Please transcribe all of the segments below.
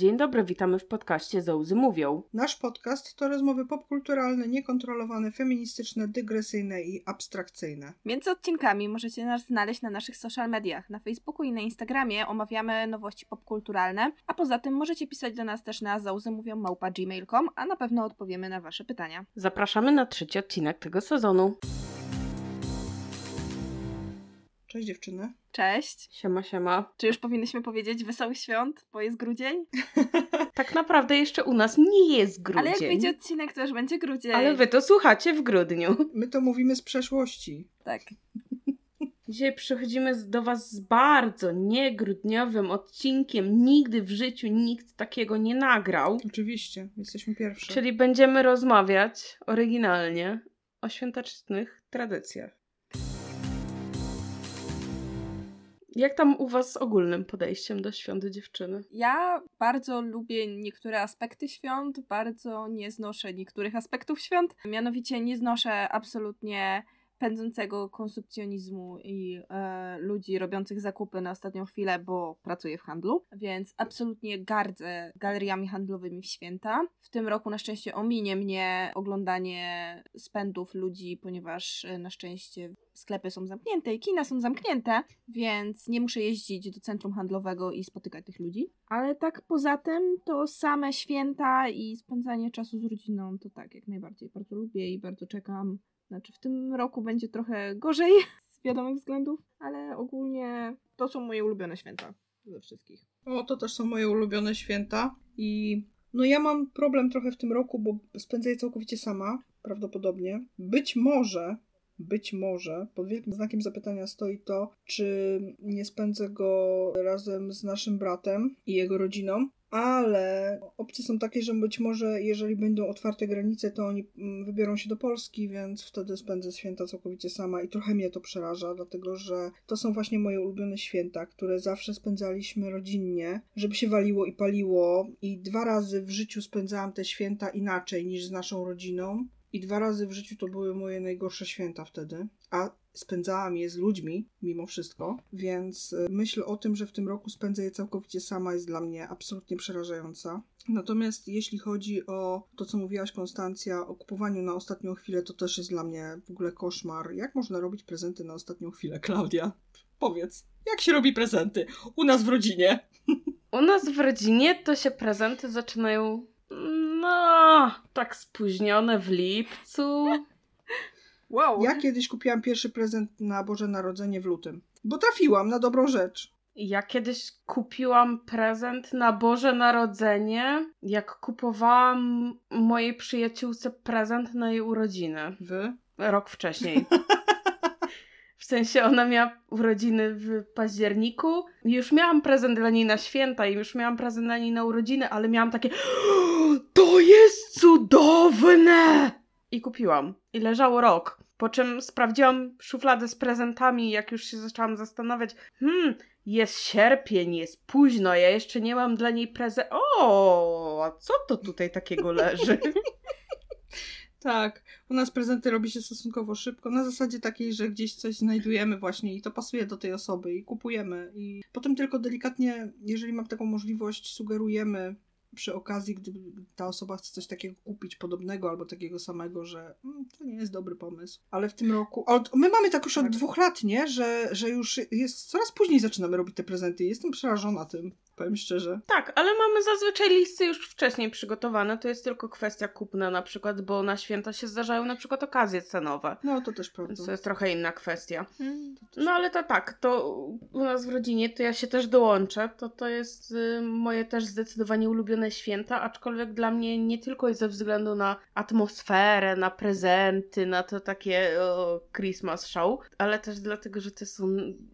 Dzień dobry, witamy w podcaście Zołzy Mówią. Nasz podcast to rozmowy popkulturalne, niekontrolowane, feministyczne, dygresyjne i abstrakcyjne. Między odcinkami możecie nas znaleźć na naszych social mediach. Na Facebooku i na Instagramie omawiamy nowości popkulturalne, a poza tym możecie pisać do nas też na załzymówią.gmail.com, a na pewno odpowiemy na wasze pytania. Zapraszamy na trzeci odcinek tego sezonu. Cześć dziewczyny. Cześć. Siema, siema. Czy już powinnyśmy powiedzieć wesołych świąt, bo jest grudzień? Tak naprawdę jeszcze u nas nie jest grudzień. Ale jak wyjdzie odcinek, to już będzie grudzień. Ale wy to słuchacie w grudniu. My to mówimy z przeszłości. Tak. Dzisiaj przychodzimy do Was z bardzo niegrudniowym odcinkiem. Nigdy w życiu nikt takiego nie nagrał. Oczywiście, jesteśmy pierwsze. Czyli będziemy rozmawiać oryginalnie o świątecznych tradycjach. Jak tam u Was z ogólnym podejściem do świąt dziewczyny? Ja bardzo lubię niektóre aspekty świąt, bardzo nie znoszę niektórych aspektów świąt. Mianowicie nie znoszę absolutnie pędzącego konsumpcjonizmu i e, ludzi robiących zakupy na ostatnią chwilę, bo pracuję w handlu, więc absolutnie gardzę galeriami handlowymi w święta. W tym roku na szczęście ominie mnie oglądanie spędów ludzi, ponieważ e, na szczęście sklepy są zamknięte i kina są zamknięte, więc nie muszę jeździć do centrum handlowego i spotykać tych ludzi. Ale tak poza tym, to same święta i spędzanie czasu z rodziną to tak, jak najbardziej bardzo lubię i bardzo czekam. Znaczy w tym roku będzie trochę gorzej z wiadomych względów, ale ogólnie to są moje ulubione święta ze wszystkich. O, to też są moje ulubione święta. I no ja mam problem trochę w tym roku, bo spędzę je całkowicie sama, prawdopodobnie. Być może, być może, pod wielkim znakiem zapytania stoi to, czy nie spędzę go razem z naszym bratem i jego rodziną. Ale opcje są takie, że być może jeżeli będą otwarte granice, to oni mm, wybiorą się do Polski, więc wtedy spędzę święta całkowicie sama i trochę mnie to przeraża, dlatego że to są właśnie moje ulubione święta, które zawsze spędzaliśmy rodzinnie, żeby się waliło i paliło. I dwa razy w życiu spędzałam te święta inaczej niż z naszą rodziną. I dwa razy w życiu to były moje najgorsze święta wtedy, a spędzałam je z ludźmi mimo wszystko, więc y, myśl o tym, że w tym roku spędzę je całkowicie sama jest dla mnie absolutnie przerażająca. Natomiast jeśli chodzi o to, co mówiłaś Konstancja, o kupowaniu na ostatnią chwilę, to też jest dla mnie w ogóle koszmar. Jak można robić prezenty na ostatnią chwilę, Klaudia? Powiedz, jak się robi prezenty? U nas w rodzinie. U nas w rodzinie to się prezenty zaczynają, no, tak spóźnione w lipcu. Wow! Ja kiedyś kupiłam pierwszy prezent na Boże Narodzenie w lutym, bo trafiłam na dobrą rzecz. Ja kiedyś kupiłam prezent na Boże Narodzenie, jak kupowałam mojej przyjaciółce prezent na jej urodziny. Wy? Rok wcześniej. W sensie ona miała urodziny w październiku. i Już miałam prezent dla niej na święta i już miałam prezent dla niej na urodziny, ale miałam takie to jest cudowne! I kupiłam. I leżało rok. Po czym sprawdziłam szufladę z prezentami, jak już się zaczęłam zastanawiać, hmm, jest sierpień, jest późno, ja jeszcze nie mam dla niej prezent. O, a co to tutaj takiego leży? Tak, u nas prezenty robi się stosunkowo szybko, na zasadzie takiej, że gdzieś coś znajdujemy właśnie i to pasuje do tej osoby i kupujemy. I potem tylko delikatnie, jeżeli mam taką możliwość, sugerujemy przy okazji, gdy ta osoba chce coś takiego kupić, podobnego albo takiego samego, że mm, to nie jest dobry pomysł. Ale w tym roku. Od, my mamy tak już od Tak. dwóch lat, nie? Że, że już jest. Coraz później zaczynamy robić te prezenty. Jestem przerażona tym, powiem szczerze. Tak, ale mamy zazwyczaj listy już wcześniej przygotowane. To jest tylko kwestia kupna na przykład, bo na święta się zdarzają na przykład okazje cenowe. No to też prawda. to jest trochę inna kwestia. Hmm. No ale to tak, to u nas w rodzinie to ja się też dołączę. To to jest y, moje też zdecydowanie ulubione święta, aczkolwiek dla mnie nie tylko ze względu na atmosferę, na prezenty, na to takie o, Christmas show, ale też dlatego, że to są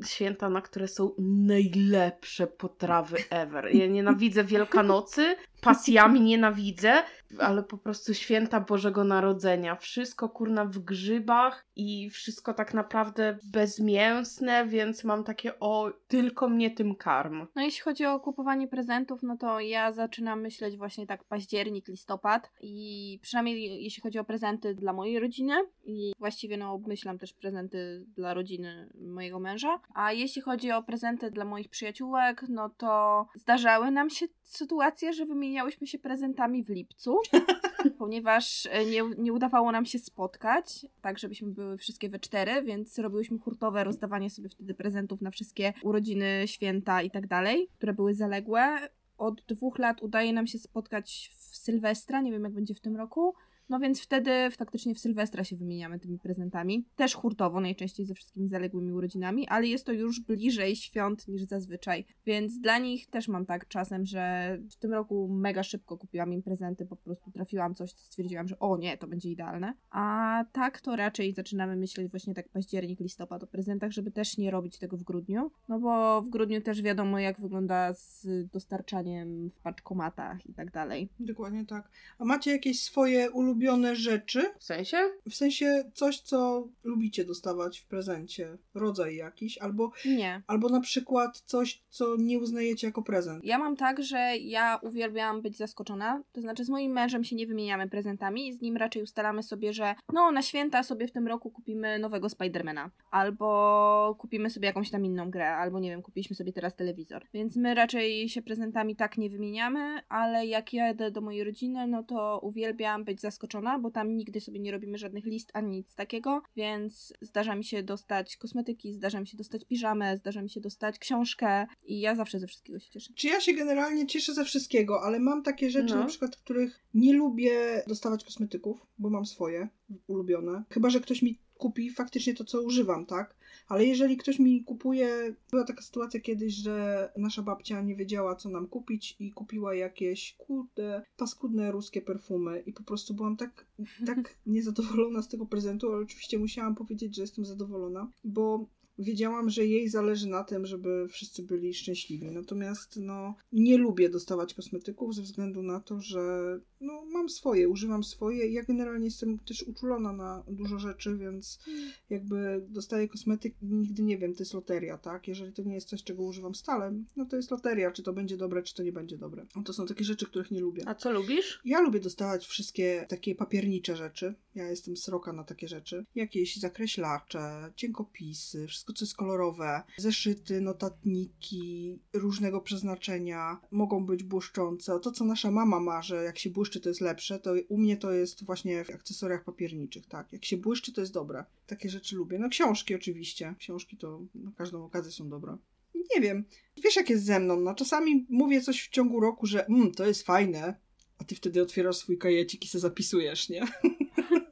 święta, na które są najlepsze potrawy ever. Ja nienawidzę Wielkanocy, pasjami nienawidzę, ale po prostu święta Bożego Narodzenia. Wszystko kurna w grzybach i wszystko tak naprawdę bezmięsne, więc mam takie o, tylko mnie tym karm. No jeśli chodzi o kupowanie prezentów, no to ja zaczynam myśleć właśnie tak październik, listopad i przynajmniej jeśli chodzi o prezenty dla mojej rodziny i właściwie no obmyślam też prezenty dla rodziny mojego męża, a jeśli chodzi o prezenty dla moich przyjaciółek, no to zdarzały nam się sytuacje, że wymieniałyśmy się prezentami w lipcu, ponieważ e, nie, nie udawało nam się spotkać, tak żebyśmy były wszystkie we cztery, więc robiłyśmy hurtowe rozdawanie sobie wtedy prezentów na wszystkie urodziny, święta i tak dalej, które były zaległe. Od dwóch lat udaje nam się spotkać w Sylwestra, nie wiem jak będzie w tym roku. No więc wtedy faktycznie w Sylwestra się wymieniamy tymi prezentami. Też hurtowo, najczęściej ze wszystkimi zaległymi urodzinami, ale jest to już bliżej świąt niż zazwyczaj. Więc dla nich też mam tak czasem, że w tym roku mega szybko kupiłam im prezenty, po prostu trafiłam coś, stwierdziłam, że o nie, to będzie idealne. A tak to raczej zaczynamy myśleć właśnie tak październik, listopad o prezentach, żeby też nie robić tego w grudniu. No bo w grudniu też wiadomo, jak wygląda z dostarczaniem w paczkomatach i tak dalej. Dokładnie tak. A macie jakieś swoje ulubione ulubione rzeczy. W sensie? W sensie coś, co lubicie dostawać w prezencie. Rodzaj jakiś, albo. Nie. Albo na przykład coś, co nie uznajecie jako prezent. Ja mam tak, że ja uwielbiam być zaskoczona. To znaczy, z moim mężem się nie wymieniamy prezentami i z nim raczej ustalamy sobie, że no, na święta sobie w tym roku kupimy nowego Spidermana. Albo kupimy sobie jakąś tam inną grę, albo nie wiem, kupiliśmy sobie teraz telewizor. Więc my raczej się prezentami tak nie wymieniamy, ale jak jadę do mojej rodziny, no to uwielbiam być zaskoczona zaskoczona, bo tam nigdy sobie nie robimy żadnych list ani nic takiego, więc zdarza mi się dostać kosmetyki, zdarza mi się dostać piżamę, zdarza mi się dostać książkę i ja zawsze ze wszystkiego się cieszę. Czy ja się generalnie cieszę ze wszystkiego, ale mam takie rzeczy No. na przykład, których nie lubię dostawać kosmetyków, bo mam swoje ulubione. Chyba, że ktoś mi kupi faktycznie to, co używam, tak? Ale jeżeli ktoś mi kupuje, była taka sytuacja kiedyś, że nasza babcia nie wiedziała, co nam kupić i kupiła jakieś kurde, paskudne ruskie perfumy. I po prostu byłam tak, tak niezadowolona z tego prezentu, ale oczywiście musiałam powiedzieć, że jestem zadowolona, bo wiedziałam, że jej zależy na tym, żeby wszyscy byli szczęśliwi. Natomiast no, nie lubię dostawać kosmetyków ze względu na to, że no, mam swoje, używam swoje. Ja generalnie jestem też uczulona na dużo rzeczy, więc jakby dostaję kosmetyk i nigdy nie wiem, to jest loteria, tak? Jeżeli to nie jest coś, czego używam stale, no to jest loteria, czy to będzie dobre, czy to nie będzie dobre. No to są takie rzeczy, których nie lubię. A co lubisz? Ja lubię dostawać wszystkie takie papiernicze rzeczy. Ja jestem sroka na takie rzeczy. Jakieś zakreślacze, cienkopisy, wszystko co jest kolorowe, zeszyty, notatniki różnego przeznaczenia, mogą być błyszczące. To co nasza mama ma, że jak się błyszczy to jest lepsze, to u mnie to jest właśnie w akcesoriach papierniczych, tak. Jak się błyszczy to jest dobre. Takie rzeczy lubię. No książki oczywiście. Książki to na każdą okazję są dobre. Nie wiem. Wiesz jak jest ze mną, no czasami mówię coś w ciągu roku, że mm, to jest fajne, a ty wtedy otwierasz swój kajecik i se zapisujesz, nie?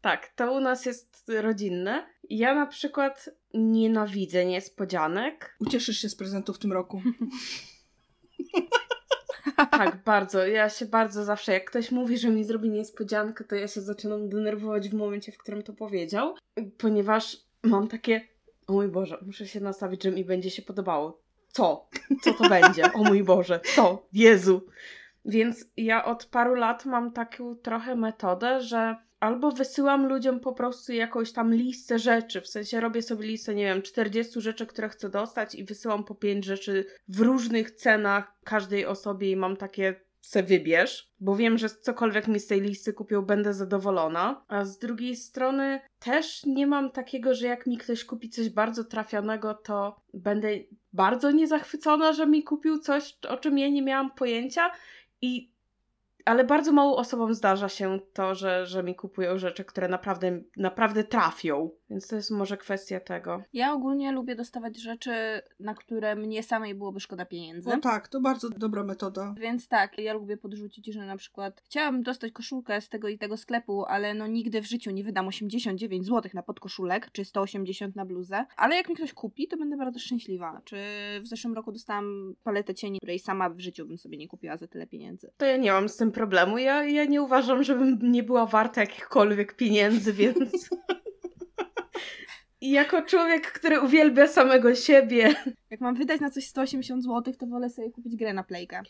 Tak, to u nas jest rodzinne. Ja na przykład nienawidzę niespodzianek. Ucieszysz się z prezentu w tym roku. Tak, bardzo. Ja się bardzo zawsze, jak ktoś mówi, że mi zrobi niespodziankę, to ja się zaczynam denerwować w momencie, w którym to powiedział, ponieważ mam takie, o mój Boże, muszę się nastawić, że mi będzie się podobało. Co? Co to będzie? O mój Boże, co? Jezu. Więc ja od paru lat mam taką trochę metodę, że albo wysyłam ludziom po prostu jakąś tam listę rzeczy, w sensie robię sobie listę, nie wiem, 40 rzeczy, które chcę dostać i wysyłam po 5 rzeczy w różnych cenach każdej osobie i mam takie se wybierz, bo wiem, że cokolwiek mi z tej listy kupią, będę zadowolona. A z drugiej strony też nie mam takiego, że jak mi ktoś kupi coś bardzo trafionego, to będę bardzo niezachwycona, że mi kupił coś, o czym ja nie miałam pojęcia i ale bardzo mało osobom zdarza się to, że, że mi kupują rzeczy, które naprawdę, naprawdę trafią. Więc to jest może kwestia tego. Ja ogólnie lubię dostawać rzeczy, na które mnie samej byłoby szkoda pieniędzy. No tak, to bardzo dobra metoda. Więc tak, ja lubię podrzucić, że na przykład chciałabym dostać koszulkę z tego i tego sklepu, ale no nigdy w życiu nie wydam 89 zł na podkoszulek, czy 180 na bluzę. Ale jak mi ktoś kupi, to będę bardzo szczęśliwa. Czy w zeszłym roku dostałam paletę cieni, której sama w życiu bym sobie nie kupiła za tyle pieniędzy. To ja nie mam z tym problemu. Ja, ja nie uważam, żebym nie była warta jakichkolwiek pieniędzy, więc. I jako człowiek, który uwielbia samego siebie. Jak mam wydać na coś 180 zł, to wolę sobie kupić grę na playkę.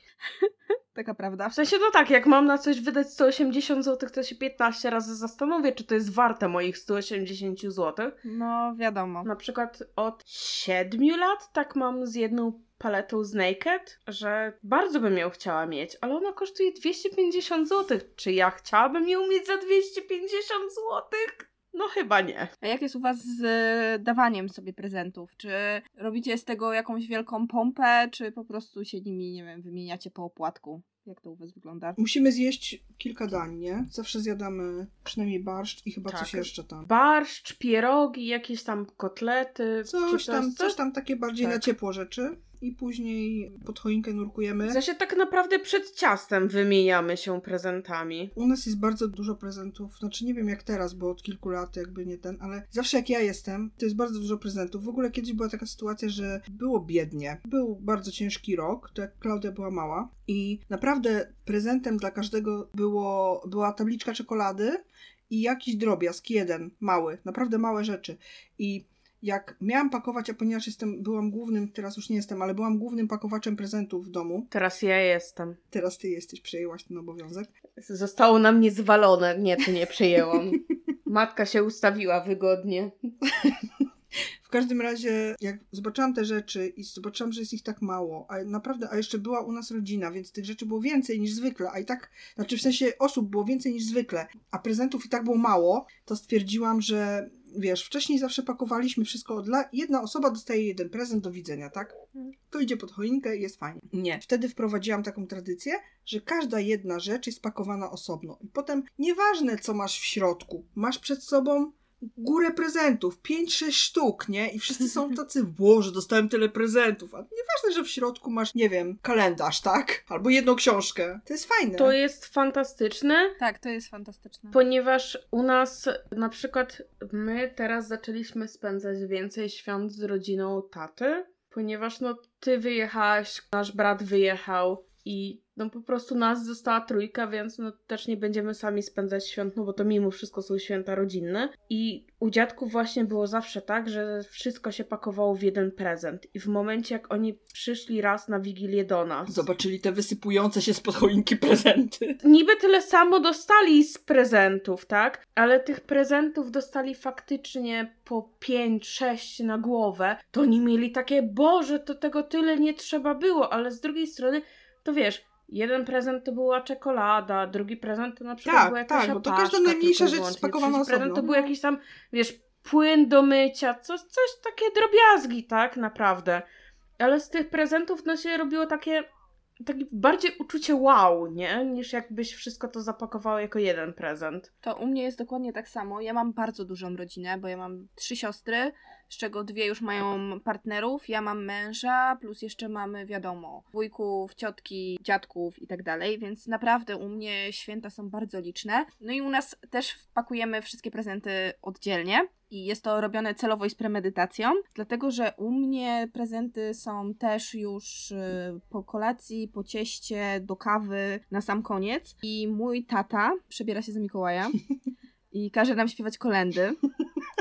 taka prawda. W sensie, no tak, jak mam na coś wydać 180 zł, to się 15 razy zastanowię, czy to jest warte moich 180 zł. No, wiadomo. Na przykład od 7 lat tak mam z jedną paletą z Naked, że bardzo bym ją chciała mieć, ale ona kosztuje 250 zł. Czy ja chciałabym ją mieć za 250 zł? No chyba nie. A jak jest u was z e, dawaniem sobie prezentów? Czy robicie z tego jakąś wielką pompę, czy po prostu się nimi, nie wiem, wymieniacie po opłatku? Jak to u was wygląda? Musimy zjeść kilka dań, nie? Zawsze zjadamy przynajmniej barszcz i chyba Tak. coś jeszcze tam. Barszcz, pierogi, jakieś tam kotlety. Coś czy tam, coś, coś tam takie bardziej Tak. na ciepło rzeczy. I później pod choinkę nurkujemy. W sensie tak naprawdę przed ciastem wymieniamy się prezentami. U nas jest bardzo dużo prezentów, znaczy nie wiem jak teraz, bo od kilku lat jakby nie ten, ale zawsze jak ja jestem, to jest bardzo dużo prezentów. W ogóle kiedyś była taka sytuacja, że było biednie. Był bardzo ciężki rok, to jak Klaudia była mała i naprawdę prezentem dla każdego było, była tabliczka czekolady i jakiś drobiazg, jeden, mały, naprawdę małe rzeczy. I jak miałam pakować, a ponieważ jestem, byłam głównym, teraz już nie jestem, ale byłam głównym pakowaczem prezentów w domu, Teraz ja jestem. teraz ty jesteś, przejęłaś ten obowiązek, Zostało na mnie zwalone. Nie, to nie przejęłam. Matka się ustawiła wygodnie. W każdym razie, jak zobaczyłam te rzeczy i zobaczyłam, że jest ich tak mało, a naprawdę, a jeszcze była u nas rodzina, więc tych rzeczy było więcej niż zwykle, a i tak, znaczy w sensie osób było więcej niż zwykle, a prezentów i tak było mało, to stwierdziłam, że wiesz, wcześniej zawsze pakowaliśmy wszystko od la... jedna osoba dostaje jeden prezent, do widzenia, tak? To idzie pod choinkę i jest fajnie. Nie. Wtedy wprowadziłam taką tradycję, że każda jedna rzecz jest pakowana osobno. I potem nieważne, co masz w środku, masz przed sobą górę prezentów, 5-6 sztuk, nie? I wszyscy są tacy, Boże, dostałem tyle prezentów. A nieważne, że w środku masz, nie wiem, kalendarz, tak? Albo jedną książkę. To jest fajne. To jest fantastyczne, Tak, to jest fantastyczne. ponieważ u nas na przykład my teraz zaczęliśmy spędzać więcej świąt z rodziną taty, ponieważ no ty wyjechałaś, nasz brat wyjechał i no po prostu nas została trójka, więc no też nie będziemy sami spędzać świąt, no bo to mimo wszystko są święta rodzinne. I u dziadków właśnie było zawsze tak, że wszystko się pakowało w jeden prezent. I w momencie jak oni przyszli raz na Wigilię do nas, Zobaczyli te wysypujące się spod choinki prezenty. niby tyle samo dostali z prezentów, tak? Ale tych prezentów dostali faktycznie po 5-6 na głowę. To oni mieli takie, Boże, to tego tyle nie trzeba było, ale z drugiej strony, to wiesz, jeden prezent to była czekolada, drugi prezent to na przykład Tak, była jakaś tak, bo to każda najmniejsza rzecz spakowana Trzeci prezent to osobno. był jakiś tam, wiesz, płyn do mycia, coś, coś takie drobiazgi, tak? Naprawdę. Ale z tych prezentów no się robiło takie takie bardziej uczucie wow, nie? Niż jakbyś wszystko to zapakowało jako jeden prezent. To u mnie jest dokładnie tak samo. Ja mam bardzo dużą rodzinę, bo ja mam trzy siostry, z czego dwie już mają partnerów. Ja mam męża, plus jeszcze mamy, wiadomo, wujków, ciotki, dziadków i tak dalej, więc naprawdę u mnie święta są bardzo liczne. No i u nas też pakujemy wszystkie prezenty oddzielnie. I jest to robione celowo i z premedytacją, dlatego że u mnie prezenty są też już y, po kolacji, po cieście, do kawy, na sam koniec. I mój tata przebiera się za Mikołaja i każe nam śpiewać kolendy.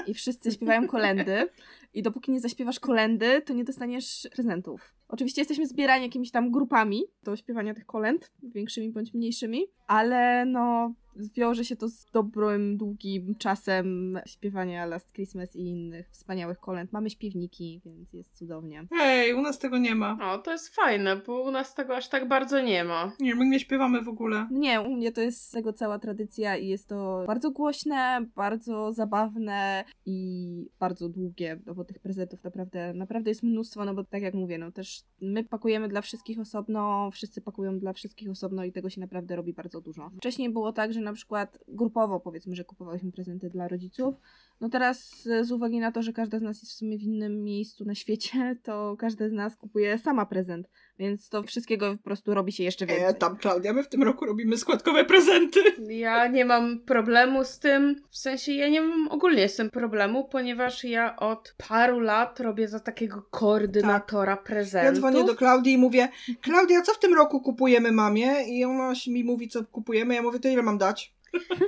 I wszyscy śpiewają kolendy. I dopóki nie zaśpiewasz kolendy, to nie dostaniesz prezentów. Oczywiście jesteśmy zbierani jakimiś tam grupami do śpiewania tych kolęd, większymi bądź mniejszymi, ale no wiąże się to z dobrym, długim czasem śpiewania Last Christmas i innych wspaniałych kolęd. Mamy śpiewniki, więc jest cudownie. Hej, u nas tego nie ma. O, to jest fajne, bo u nas tego aż tak bardzo nie ma. Nie, my nie śpiewamy w ogóle. Nie, u mnie to jest tego cała tradycja i jest to bardzo głośne, bardzo zabawne i bardzo długie, no bo tych prezentów naprawdę, naprawdę jest mnóstwo, no bo tak jak mówię, no też my pakujemy dla wszystkich osobno, wszyscy pakują dla wszystkich osobno i tego się naprawdę robi bardzo dużo. Wcześniej było tak, że na przykład grupowo powiedzmy, że kupowałyśmy prezenty dla rodziców, no teraz e, z uwagi na to, że każda z nas jest w sumie w innym miejscu na świecie, to każda z nas kupuje sama prezent, więc to wszystkiego po prostu robi się jeszcze więcej. E, tam Klaudia, my w tym roku robimy składkowe prezenty. Ja nie mam problemu z tym, w sensie ja nie mam ogólnie z tym problemu, ponieważ ja od paru lat robię za takiego koordynatora Ja prezentów. dzwonię do Klaudii i mówię, Klaudia, co w tym roku kupujemy mamie? I ona się mi mówi, co kupujemy. Ja mówię, to ile mam dać?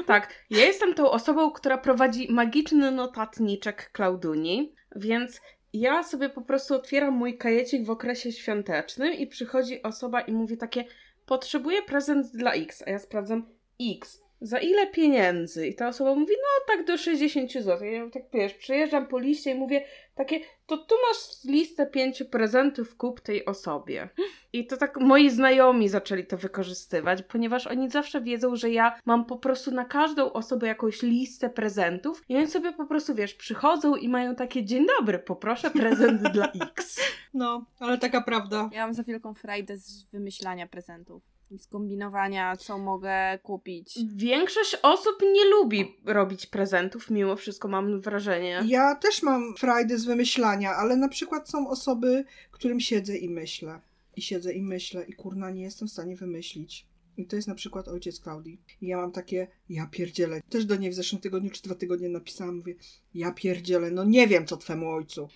Tak, ja jestem tą osobą, która prowadzi magiczny notatniczek Klauduni, więc ja sobie po prostu otwieram mój kajecik w okresie świątecznym i przychodzi osoba i mówi takie potrzebuję prezent dla X, a ja sprawdzam X. Za ile pieniędzy? I ta osoba mówi, no tak do 60 zł. Ja tak wiesz, przejeżdżam po liście i mówię takie, to tu masz listę pięciu prezentów, kup tej osobie. I to tak moi znajomi zaczęli to wykorzystywać, ponieważ oni zawsze wiedzą, że ja mam po prostu na każdą osobę jakąś listę prezentów i oni sobie po prostu, wiesz, przychodzą i mają takie, dzień dobry, poproszę prezent dla X. No, ale taka prawda. Ja mam za wielką frajdę z wymyślania prezentów. I z kombinowania, co mogę kupić. Większość osób nie lubi robić prezentów, mimo wszystko mam wrażenie. Ja też mam frajdę z wymyślania, ale na przykład są osoby, którym siedzę i myślę. I siedzę i myślę i kurna nie jestem w stanie wymyślić. I to jest na przykład ojciec Klaudii. I ja mam takie, ja pierdzielę. Też do niej w zeszłym tygodniu czy dwa tygodnie napisałam, mówię, ja pierdzielę, no nie wiem co twemu ojcu.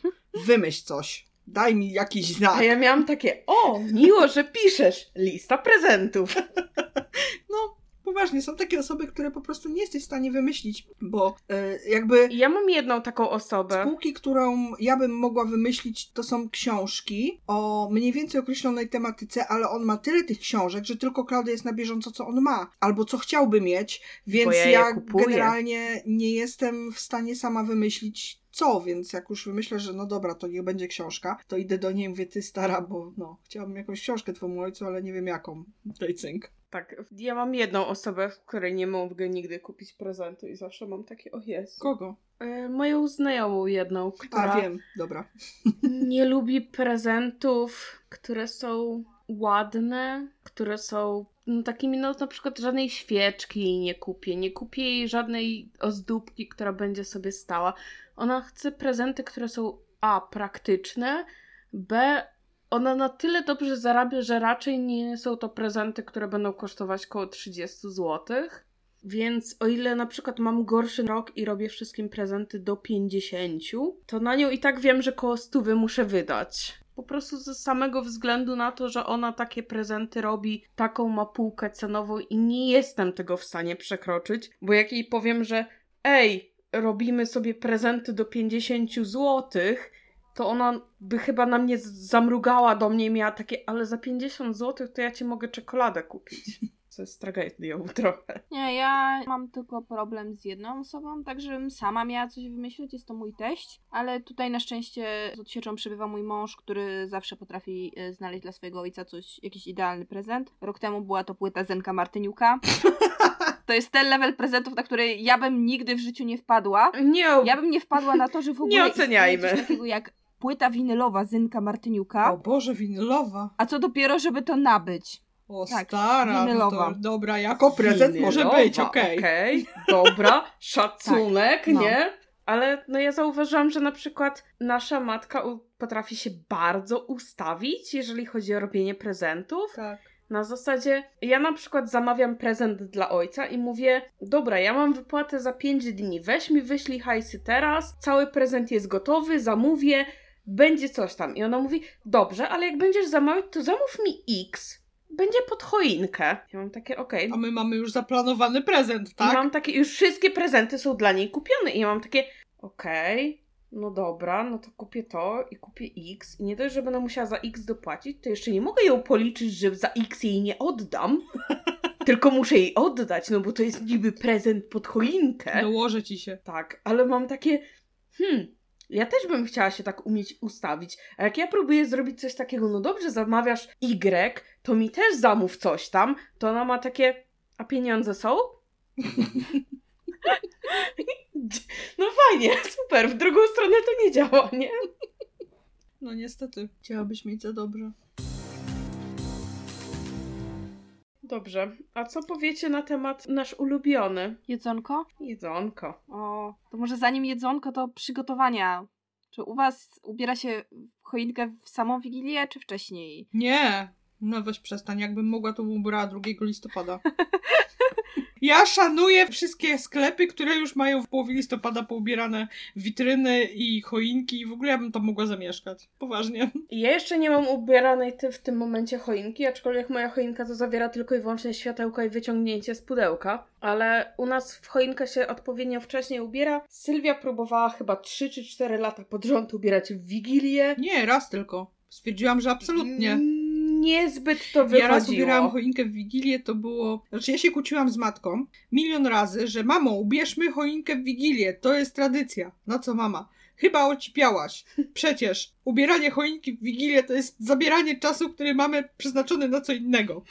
Wymyśl coś. Daj mi jakiś znak. A ja miałam takie, o, miło, że piszesz, lista prezentów. No, poważnie, są takie osoby, które po prostu nie jesteś w stanie wymyślić, bo e, jakby Ja mam jedną taką osobę. spółki, którą ja bym mogła wymyślić, to są książki o mniej więcej określonej tematyce, ale on ma tyle tych książek, że tylko Klaudia jest na bieżąco, co on ma, albo co chciałby mieć, więc ja ja generalnie nie jestem w stanie sama wymyślić co, więc jak już wymyślę, że no dobra, to niech będzie książka, to idę do niej i mówię, ty stara, bo no, chciałabym jakąś książkę twojemu ojcu, ale nie wiem jaką. Daj cynk. Tak, ja mam jedną osobę, w której nie mogę nigdy kupić prezentu i zawsze mam takie, o Jezu. Kogo? E, moją znajomą jedną, która A, wiem, dobra. nie lubi prezentów, które są ładne, które są no, takimi, no na przykład żadnej świeczki jej nie kupię, nie kupię jej żadnej ozdóbki, która będzie sobie stała. Ona chce prezenty, które są A, praktyczne, B, ona na tyle dobrze zarabia, że raczej nie są to prezenty, które będą kosztować około 30 zł. Więc o ile na przykład mam gorszy rok i robię wszystkim prezenty do 50, to na nią i tak wiem, że koło 100 muszę wydać. Po prostu ze samego względu na to, że ona takie prezenty robi, taką ma półkę cenową i nie jestem tego w stanie przekroczyć, bo jak jej powiem, że ej, robimy sobie prezenty do 50 złotych, to ona by chyba na mnie zamrugała do mnie i miała takie, ale za 50 zł to ja ci mogę czekoladę kupić. Co jest tragedią trochę. Nie, ja mam tylko problem z jedną osobą, tak żebym sama miała coś wymyślić, jest to mój teść, ale tutaj na szczęście z odsieczą przybywa mój mąż, który zawsze potrafi e, znaleźć dla swojego ojca coś, jakiś idealny prezent. Rok temu była to płyta Zenka Martyniuka. To jest ten level prezentów, na który ja bym nigdy w życiu nie wpadła. Nie, Ja bym nie wpadła na to, że w ogóle Nie oceniajmy. coś takiego jak płyta winylowa Zenka Martyniuka, O Boże, winylowa. a co dopiero, żeby to nabyć. O Tak, stara, no winylowa. to, dobra, jako prezent może Winylowa, być, okej. Okej, dobra, szacunek, Tak, no. nie? Ale no ja zauważyłam, że na przykład nasza matka potrafi się bardzo ustawić, jeżeli chodzi o robienie prezentów. Tak. Na zasadzie, ja na przykład zamawiam prezent dla ojca i mówię, dobra, ja mam wypłatę za 5 dni, weź mi wyślij hajsy teraz, cały prezent jest gotowy, zamówię, będzie coś tam. I ona mówi, dobrze, ale jak będziesz zamawiać, to zamów mi X, będzie pod choinkę. Ja mam takie, okej. A my mamy już zaplanowany prezent, I tak? mam takie, już wszystkie prezenty są dla niej kupione i ja mam takie, okej, no dobra, no to kupię to i kupię X i nie dość, że będę musiała za X dopłacić, to jeszcze nie mogę ją policzyć, że za X jej nie oddam, tylko muszę jej oddać, no bo to jest niby prezent pod choinkę. Dołożę ci się. Tak, ale mam takie, hmm, ja też bym chciała się tak umieć ustawić, a jak ja próbuję zrobić coś takiego, no dobrze, zamawiasz Y, to mi też zamów coś tam, to ona ma takie, a pieniądze są? No fajnie, super, w drugą stronę to nie działa, nie? No niestety. Chciałabyś mieć za dobrze. Dobrze, a co powiecie na temat nasz ulubiony? Jedzonko? Jedzonko. O, to może zanim jedzonko, to przygotowania. Czy u was ubiera się choinkę w samą Wigilię, czy wcześniej? Nie, no weź przestań, jakbym mogła, to bym ubrała 2 listopada. Ja szanuję wszystkie sklepy, które już mają w połowie listopada poubierane witryny i choinki i w ogóle ja bym tam mogła zamieszkać. Poważnie. Ja jeszcze nie mam ubieranej ty w tym momencie choinki, aczkolwiek moja choinka to zawiera tylko i wyłącznie światełka i wyciągnięcie z pudełka. Ale u nas w choinkę się odpowiednio wcześniej ubiera. Sylwia próbowała chyba 3 czy 4 lata pod rząd ubierać w Wigilię. Nie, raz tylko. Stwierdziłam, że absolutnie. Mm, niezbyt to wychodziło. Ja raz ubierałam choinkę w Wigilię, to było... Znaczy ja się kłóciłam z matką milion razy, że mamo, ubierzmy choinkę w Wigilię, to jest tradycja. Na co mama? Chyba ocipiałaś. Przecież ubieranie choinki w Wigilię to jest zabieranie czasu, który mamy przeznaczony na co innego.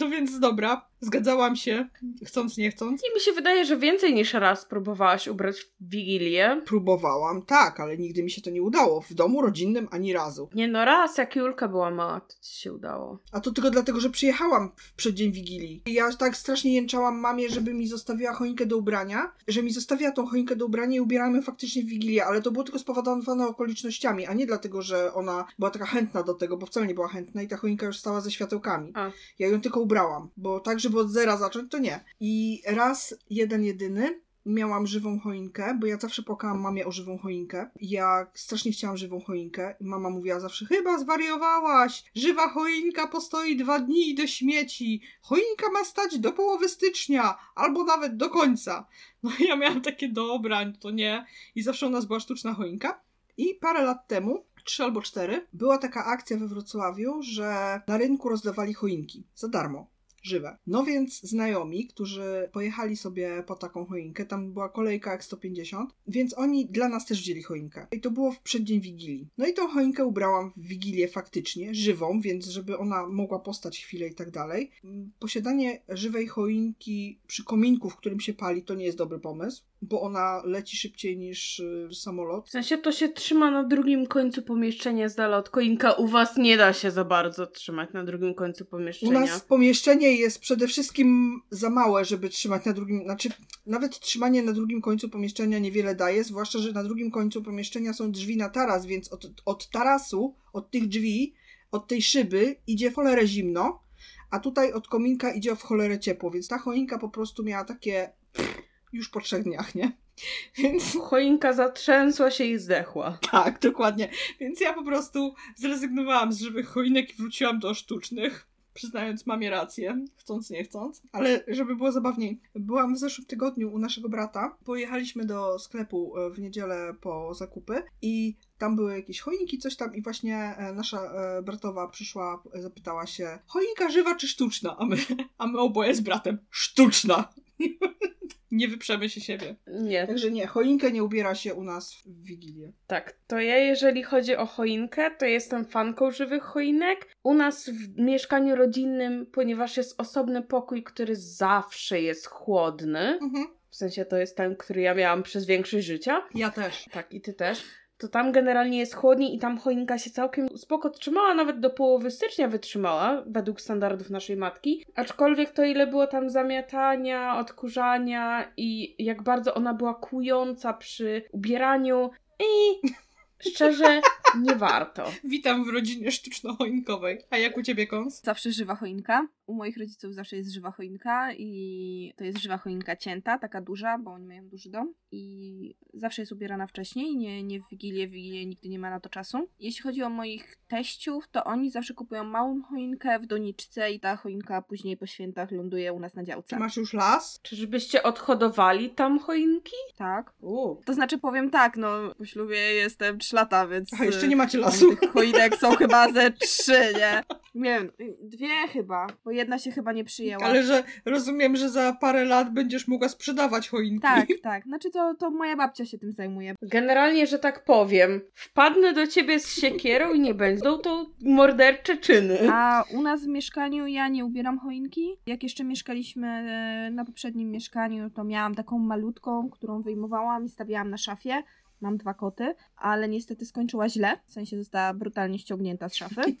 No więc dobra, zgadzałam się, chcąc nie chcąc. I mi się wydaje, że więcej niż raz próbowałaś ubrać w Wigilię. Próbowałam, tak, ale nigdy mi się to nie udało. W domu rodzinnym ani razu. Nie no, raz jak Julka była mała, to ci się udało. A to tylko dlatego, że przyjechałam w przeddzień Wigilii. I ja tak strasznie jęczałam mamie, żeby mi zostawiła choinkę do ubrania, że mi zostawiła tą choinkę do ubrania i ubierałam ją faktycznie w Wigilię, ale to było tylko spowodowane okolicznościami, a nie dlatego, że ona była taka chętna do tego, bo wcale nie była chętna i ta choinka już stała ze światełkami. A. Ja ją tylko ubrałam, bo tak, żeby od zera zacząć, to nie. I raz, jeden, jedyny, miałam żywą choinkę, bo ja zawsze płakałam mamie o żywą choinkę. Ja strasznie chciałam żywą choinkę. Mama mówiła zawsze, chyba zwariowałaś, żywa choinka postoi dwa dni do śmieci. Choinka ma stać do połowy stycznia, albo nawet do końca. No i ja miałam takie, dobra, to nie. I zawsze u nas była sztuczna choinka. I parę lat temu trzy albo cztery, była taka akcja we Wrocławiu, że na rynku rozdawali choinki za darmo żywe. No więc znajomi, którzy pojechali sobie po taką choinkę, tam była kolejka jak 150, więc oni dla nas też wzięli choinkę. I to było w przeddzień Wigilii. No i tą choinkę ubrałam w Wigilię faktycznie, żywą, więc żeby ona mogła postać chwilę i tak dalej. Posiadanie żywej choinki przy kominku, w którym się pali, to nie jest dobry pomysł, bo ona leci szybciej niż y, samolot. W sensie to się trzyma na drugim końcu pomieszczenia z dala od koinka. U was nie da się za bardzo trzymać na drugim końcu U pomieszczenia. nas pomieszczenie jest przede wszystkim za małe, żeby trzymać na drugim, znaczy nawet trzymanie na drugim końcu pomieszczenia niewiele daje, zwłaszcza, że na drugim końcu pomieszczenia są drzwi na taras, więc od, od tarasu, od tych drzwi, od tej szyby idzie w cholerę zimno, a tutaj od kominka idzie w cholerę ciepło, więc ta choinka po prostu miała takie pff, już po trzech dniach, nie? Więc Choinka zatrzęsła się i zdechła. tak, dokładnie. Więc ja po prostu zrezygnowałam z żywych choinek i wróciłam do sztucznych. Przyznając mamie rację, chcąc nie chcąc. Ale żeby było zabawniej, byłam w zeszłym tygodniu u naszego brata. Pojechaliśmy do sklepu e, w niedzielę po zakupy i tam były jakieś choinki, coś tam i właśnie e, nasza e, bratowa przyszła, zapytała się choinka żywa czy sztuczna? A my, a my oboje z bratem sztuczna. nie wyprzemy się siebie. Nie, Także nie, choinkę nie ubiera się u nas w Wigilię. tak. To ja, jeżeli chodzi o choinkę, to jestem fanką żywych choinek. U nas w mieszkaniu rodzinnym, ponieważ jest osobny pokój, który zawsze jest chłodny, Mhm. w sensie to jest ten, który ja miałam przez większość życia, Ja też. tak i ty też, to tam generalnie jest chłodniej i tam choinka się całkiem spoko trzymała, nawet do połowy stycznia wytrzymała, według standardów naszej matki. Aczkolwiek to ile było tam zamiatania, odkurzania i jak bardzo ona była kłująca przy ubieraniu i szczerze nie warto. Witam w rodzinie sztuczno-choinkowej. A jak u ciebie, Kons? Zawsze żywa choinka. U moich rodziców zawsze jest żywa choinka i to jest żywa choinka cięta, taka duża, bo oni mają duży dom i zawsze jest ubierana wcześniej, nie, nie w Wigilię, w Wigilię nigdy nie ma na to czasu. Jeśli chodzi o moich teściów, to oni zawsze kupują małą choinkę w doniczce i ta choinka później po świętach ląduje u nas na działce. Czy masz już las? Czyżbyście odhodowali tam choinki? Tak. U. To znaczy powiem tak, no po ślubie jestem 3 lata, więc... A jeszcze nie macie lasu. Tych choinek są chyba ze trzy, nie? Nie wiem, dwie chyba, bo jedna się chyba nie przyjęła. Ale że rozumiem, że za parę lat będziesz mogła sprzedawać choinki. Tak, tak. Znaczy to, to moja babcia się tym zajmuje. Generalnie, że tak powiem, wpadnę do ciebie z siekierą i nie będą to mordercze czyny. A u nas w mieszkaniu ja nie ubieram choinki. Jak jeszcze mieszkaliśmy e, na poprzednim mieszkaniu, to miałam taką malutką, którą wyjmowałam i stawiałam na szafie. Mam dwa koty, ale niestety skończyła źle, w sensie została brutalnie ściągnięta z szafy.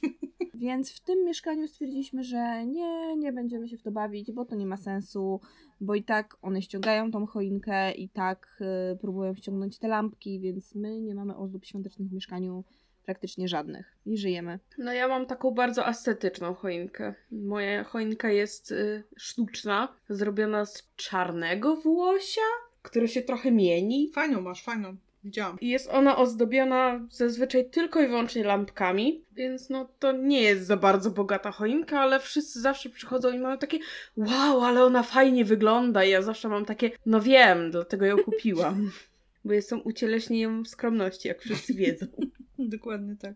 Więc w tym mieszkaniu stwierdziliśmy, że nie, nie będziemy się w to bawić, bo to nie ma sensu, bo i tak one ściągają tą choinkę, i tak y, próbują ściągnąć te lampki, więc my nie mamy ozdób świątecznych w mieszkaniu praktycznie żadnych i żyjemy. No ja mam taką bardzo estetyczną choinkę. Moja choinka jest y, sztuczna, zrobiona z czarnego włosia, które się trochę mieni. Fajną masz, fajną. Widziałam. I jest ona ozdobiona zazwyczaj tylko i wyłącznie lampkami, więc no to nie jest za bardzo bogata choinka, ale wszyscy zawsze przychodzą i mają takie wow, ale ona fajnie wygląda i ja zawsze mam takie no wiem, dlatego ją kupiłam. Bo jestem ucieleśnieniem skromności, jak wszyscy wiedzą. Dokładnie tak.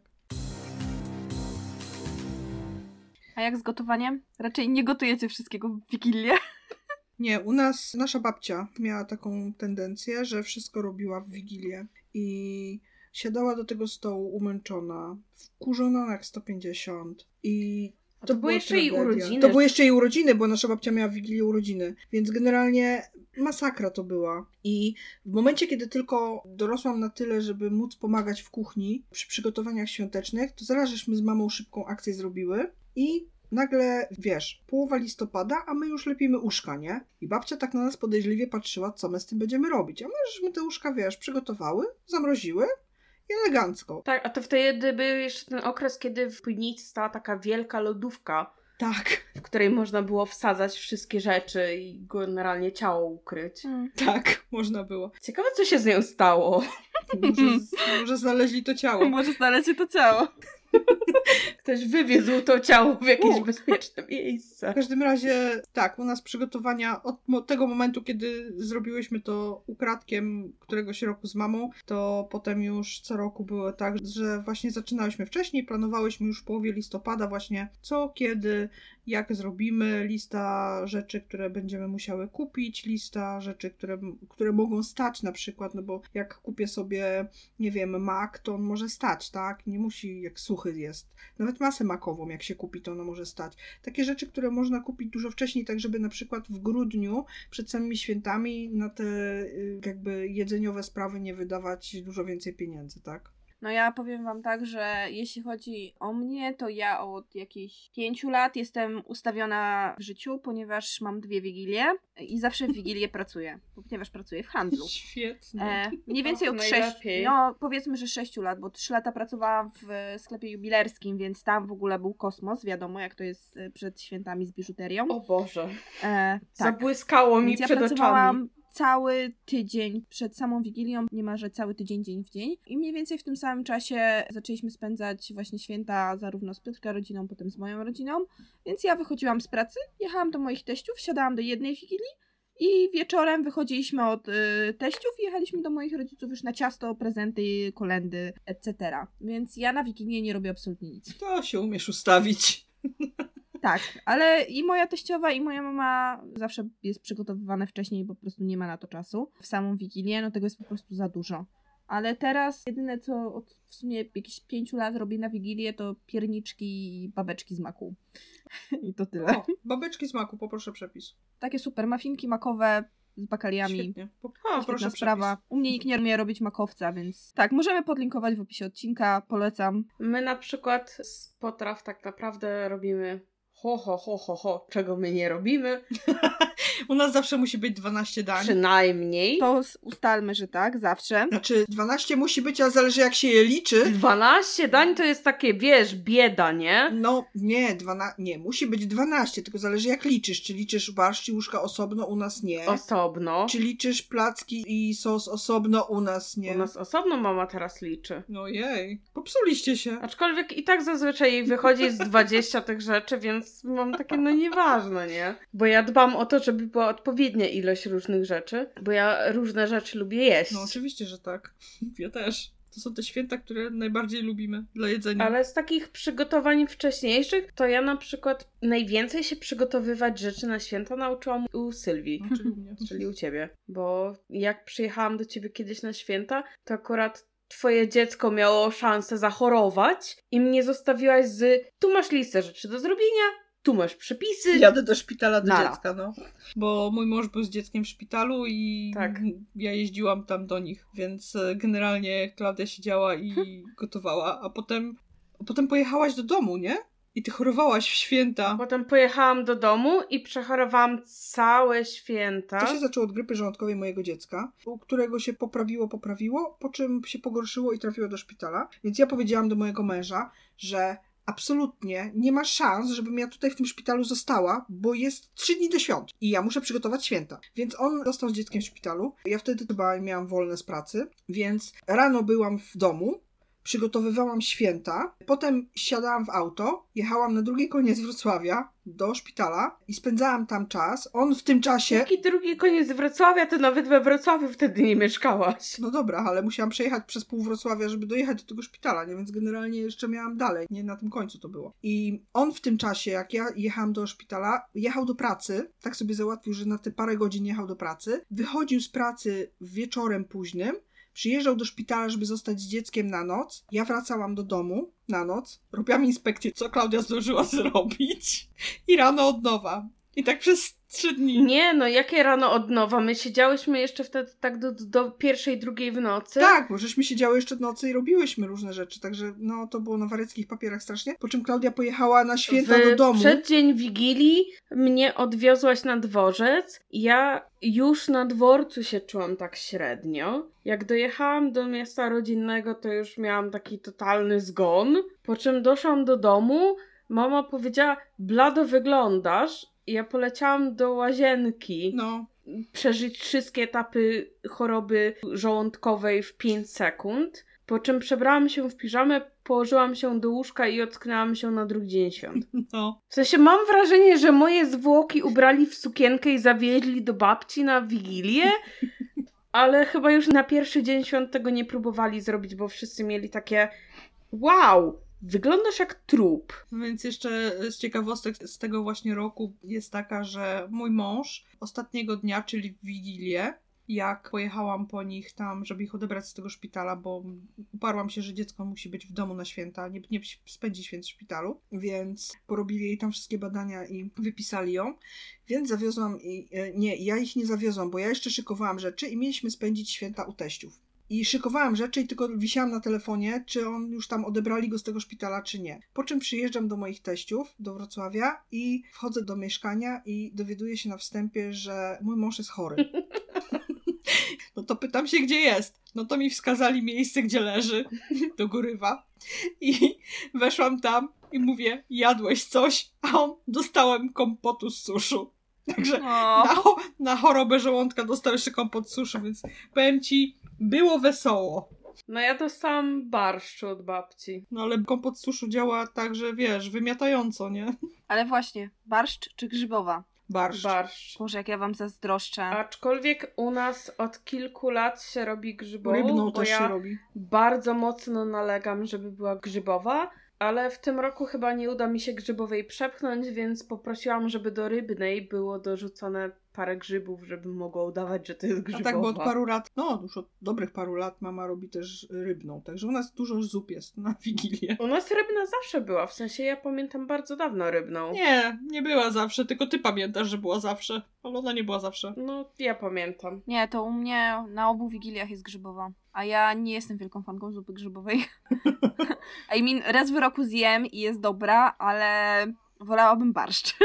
A jak z gotowaniem? Raczej nie gotujecie wszystkiego w Wigilię. Nie, u nas nasza babcia miała taką tendencję, że wszystko robiła w Wigilię i siadała do tego stołu umęczona, wkurzona jak 150 i A to były jeszcze jej tragedia. urodziny. To były jeszcze jej urodziny, bo nasza babcia miała w Wigilię urodziny, więc generalnie masakra to była. I w momencie, kiedy tylko dorosłam na tyle, żeby móc pomagać w kuchni przy przygotowaniach świątecznych, to zaraz żeśmy z mamą szybką akcję zrobiły i nagle, wiesz, połowa listopada, a my już lepimy uszka, nie? I babcia tak na nas podejrzliwie patrzyła, co my z tym będziemy robić. A my żeśmy te uszka, wiesz, przygotowały, zamroziły i elegancko. Tak, a to wtedy był jeszcze ten okres, kiedy w piwnicy stała taka wielka lodówka, Tak, w której można było wsadzać wszystkie rzeczy i generalnie ciało ukryć. tak, można było. Ciekawe, co się z nią stało. Może, może znaleźli to ciało. Może znaleźć to ciało. Ktoś wywiózł to ciało w jakieś U. bezpieczne W miejsce. każdym razie, tak, u nas przygotowania od tego momentu, kiedy zrobiłyśmy to ukradkiem któregoś roku z mamą, to potem już co roku było tak, że właśnie zaczynałyśmy wcześniej, planowałyśmy już w połowie listopada właśnie co, kiedy, jak zrobimy, lista rzeczy, które będziemy musiały kupić, lista rzeczy, które, które mogą stać na przykład, no bo jak kupię sobie, nie wiem, mak, to on może stać, tak? Nie musi, jak suchy jest. Nawet masę makową, jak się kupi, to ona może stać takie rzeczy, które można kupić dużo wcześniej, tak żeby na przykład w grudniu, przed samymi świętami, na te y, jakby jedzeniowe sprawy nie wydawać dużo więcej pieniędzy, tak? No ja powiem wam tak, że jeśli chodzi o mnie, to ja od jakichś pięciu lat jestem ustawiona w życiu, ponieważ mam dwie wigilie i zawsze w wigilię pracuję, ponieważ pracuję w handlu. Świetnie. E, mniej więcej od sześciu, no powiedzmy, że sześciu lat, bo trzy lata pracowałam w sklepie jubilerskim, więc tam w ogóle był kosmos, wiadomo jak to jest e, przed świętami z biżuterią. O Boże. E, tak. Zabłyskało mi Więc ja przed oczami. Cały tydzień przed samą Wigilią, niemalże cały tydzień, dzień w dzień. I mniej więcej w tym samym czasie zaczęliśmy spędzać właśnie święta zarówno z Piotrka rodziną, potem z moją rodziną. Więc ja wychodziłam z pracy, jechałam do moich teściów, wsiadałam do jednej Wigilii i wieczorem wychodziliśmy od y, teściów i jechaliśmy do moich rodziców już na ciasto, prezenty, kolendy, etc. Więc ja na Wigilię nie robię absolutnie nic. To się umiesz ustawić. Tak, ale i moja teściowa, i moja mama zawsze jest przygotowywane wcześniej, bo po prostu nie ma na to czasu. W samą Wigilię, no tego jest po prostu za dużo. Ale teraz jedyne, co od w sumie jakichś pięciu lat robię na Wigilię, to pierniczki i babeczki z maku. I to tyle. O, babeczki z maku, poproszę przepis. Takie super mafinki makowe z bakaliami. Świetnie. Po, O, poproszę Świetna przepis. sprawa. U mnie nikt nie umie robić makowca, więc tak, możemy podlinkować w opisie odcinka, polecam. My na przykład z potraw tak naprawdę robimy ho, ho, ho, ho, ho, czego my nie robimy. U nas zawsze musi być 12 dań. Przynajmniej. To ustalmy, że tak, zawsze. Znaczy 12 musi być, ale zależy jak się je liczy. 12 dań to jest takie, wiesz, bieda, nie? No nie, 12, nie, musi być 12, tylko zależy jak liczysz. Czy liczysz barszcz i łóżka osobno, u nas nie. Osobno. Czy liczysz placki i sos osobno, u nas nie. U nas osobno mama teraz liczy. No jej, popsuliście się. Aczkolwiek i tak zazwyczaj jej wychodzi z 20 tych rzeczy, więc mam takie, no nieważne, nie? Bo ja dbam o to, żeby była odpowiednia ilość różnych rzeczy, bo ja różne rzeczy lubię jeść. No oczywiście, że tak. Ja też. To są te święta, które najbardziej lubimy dla jedzenia. Ale z takich przygotowań wcześniejszych, to ja na przykład najwięcej się przygotowywać rzeczy na święta nauczyłam u Sylwii. No, czyli u mnie. czyli u ciebie. Bo jak przyjechałam do ciebie kiedyś na święta, to akurat twoje dziecko miało szansę zachorować i mnie zostawiłaś z tu masz listę rzeczy do zrobienia, tu masz przepisy. Jadę do szpitala do Nara. dziecka, no. Bo mój mąż był z dzieckiem w szpitalu i Tak. ja jeździłam tam do nich, więc e, generalnie Klaudia siedziała i gotowała, a potem, a potem pojechałaś do domu, nie? I ty chorowałaś w święta. Potem pojechałam do domu i przechorowałam całe święta. To się zaczęło od grypy żołądkowej mojego dziecka, u którego się poprawiło, poprawiło, po czym się pogorszyło i trafiło do szpitala. Więc ja powiedziałam do mojego męża, że absolutnie nie ma szans, żebym ja tutaj w tym szpitalu została, bo jest trzy dni do świąt i ja muszę przygotować święta. Więc on został z dzieckiem w szpitalu. Ja wtedy chyba miałam wolne z pracy, więc rano byłam w domu, przygotowywałam święta, potem siadałam w auto, jechałam na drugi koniec Wrocławia, do szpitala i spędzałam tam czas. On w tym czasie... Jaki drugi koniec Wrocławia, to nawet we Wrocławiu wtedy nie mieszkałaś. No dobra, ale musiałam przejechać przez pół Wrocławia, żeby dojechać do tego szpitala, nie? Więc generalnie jeszcze miałam dalej, nie na tym końcu to było. I on w tym czasie, jak ja jechałam do szpitala, jechał do pracy, tak sobie załatwił, że na te parę godzin jechał do pracy, wychodził z pracy wieczorem późnym, Przyjeżdżał do szpitala, żeby zostać z dzieckiem na noc. Ja wracałam do domu na noc. Robiłam inspekcję, co Klaudia zdążyła zrobić. I rano od nowa. I tak przez trzy dni. Nie, no jakie rano od nowa? My siedziałyśmy jeszcze wtedy tak do, do pierwszej, drugiej w nocy. Tak, bo żeśmy siedziały jeszcze w nocy i robiłyśmy różne rzeczy, także no to było na wareckich papierach strasznie. Po czym Klaudia pojechała na święta w do domu. przeddzień Wigilii mnie odwiozłaś na dworzec. Ja już na dworcu się czułam tak średnio. Jak dojechałam do miasta rodzinnego, to już miałam taki totalny zgon. Po czym doszłam do domu, mama powiedziała, blado wyglądasz. Ja poleciałam do łazienki. No, Przeżyć wszystkie etapy choroby żołądkowej w 5 sekund. Po czym przebrałam się w piżamę, położyłam się do łóżka i ocknęłam się na drugi dzień świąt. no. W sensie mam wrażenie, że moje zwłoki ubrali w sukienkę i zawieźli do babci na Wigilię, ale chyba już na pierwszy dzień świąt tego nie próbowali zrobić, bo wszyscy mieli takie wow, wyglądasz jak trup. Więc jeszcze z ciekawostek z tego właśnie roku jest taka, że mój mąż ostatniego dnia, czyli w Wigilię, jak pojechałam po nich tam, żeby ich odebrać z tego szpitala, bo uparłam się, że dziecko musi być w domu na święta, nie, nie spędzi święt w szpitalu, więc porobili jej tam wszystkie badania i wypisali ją. Więc zawiozłam i e, nie, ja ich nie zawiozłam, bo ja jeszcze szykowałam rzeczy i mieliśmy spędzić święta u teściów. I szykowałam rzeczy i tylko wisiałam na telefonie, czy on już tam odebrali go z tego szpitala, czy nie. Po czym przyjeżdżam do moich teściów, do Wrocławia i wchodzę do mieszkania i dowiaduję się na wstępie, że mój mąż jest chory. No to pytam się, gdzie jest. No to mi wskazali miejsce, gdzie leży, do górywa. I weszłam tam i mówię, jadłeś coś, a on dostałem kompotu z suszu. Także O, na, cho- na chorobę żołądka dostał jeszcze kompot z suszu, więc powiem ci, było wesoło. No ja dostałam barszczu od babci. No ale kompot suszu działa tak, że wiesz, wymiatająco, nie? ale właśnie, barszcz czy grzybowa? Barszcz. Barszcz. Boże, jak ja wam zazdroszczę. Aczkolwiek u nas od kilku lat się robi grzybową, Rybną też ja się robi. bardzo mocno nalegam, żeby była grzybowa, ale w tym roku chyba nie uda mi się grzybowej przepchnąć, więc poprosiłam, żeby do rybnej było dorzucone parę grzybów, żebym mogła udawać, że to jest A grzybowa. tak, bo od paru lat, no już od dobrych paru lat mama robi też rybną, także u nas dużo zup jest na Wigilię. U nas rybna zawsze była, w sensie ja pamiętam bardzo dawno rybną. Nie, nie była zawsze, tylko ty pamiętasz, że była zawsze, ale ona nie była zawsze. No, ja pamiętam. Nie, to u mnie na obu wigiliach jest grzybowa. A ja nie jestem wielką fanką zupy grzybowej. I mean, raz w roku zjem i jest dobra, ale wolałabym barszcz.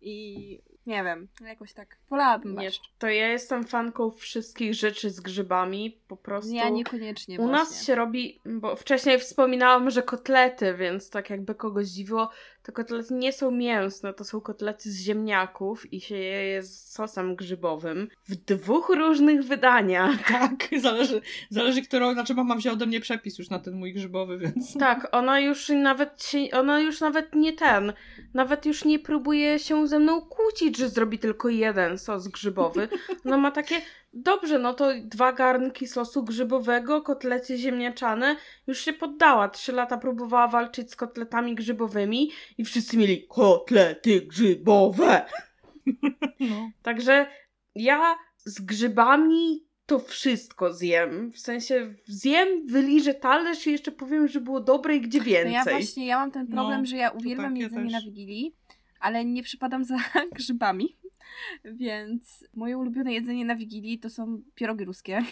I nie wiem, jakoś tak. Wolałabym to ja jestem fanką wszystkich rzeczy z grzybami, po prostu. Ja niekoniecznie U właśnie. nas się robi, bo wcześniej wspominałam, że kotlety, więc tak jakby kogoś dziwiło, to kotlety nie są mięsne, to są kotlety z ziemniaków i się je z sosem grzybowym w dwóch różnych wydaniach. Tak, zależy, zależy którą, znaczy mama wzięła ode mnie przepis już na ten mój grzybowy, więc... Tak, ona już nawet się, ona już nawet nie ten, nawet już nie próbuje się ze mną kłócić, że zrobi tylko jeden sos grzybowy. No ma takie, dobrze, no to dwa garnki sosu grzybowego, kotlety ziemniaczane, już się poddała. Trzy lata próbowała walczyć z kotletami grzybowymi i wszyscy mieli kotlety grzybowe. No. Także ja z grzybami to wszystko zjem. W sensie zjem, wyliżę talerz i jeszcze powiem, że było dobre i gdzie No więcej. ja właśnie, ja mam ten problem, No, że ja uwielbiam tak, ja jedzenie też. na Wigilii, ale nie przypadam za grzybami. Więc moje ulubione jedzenie na Wigilii to są pierogi ruskie.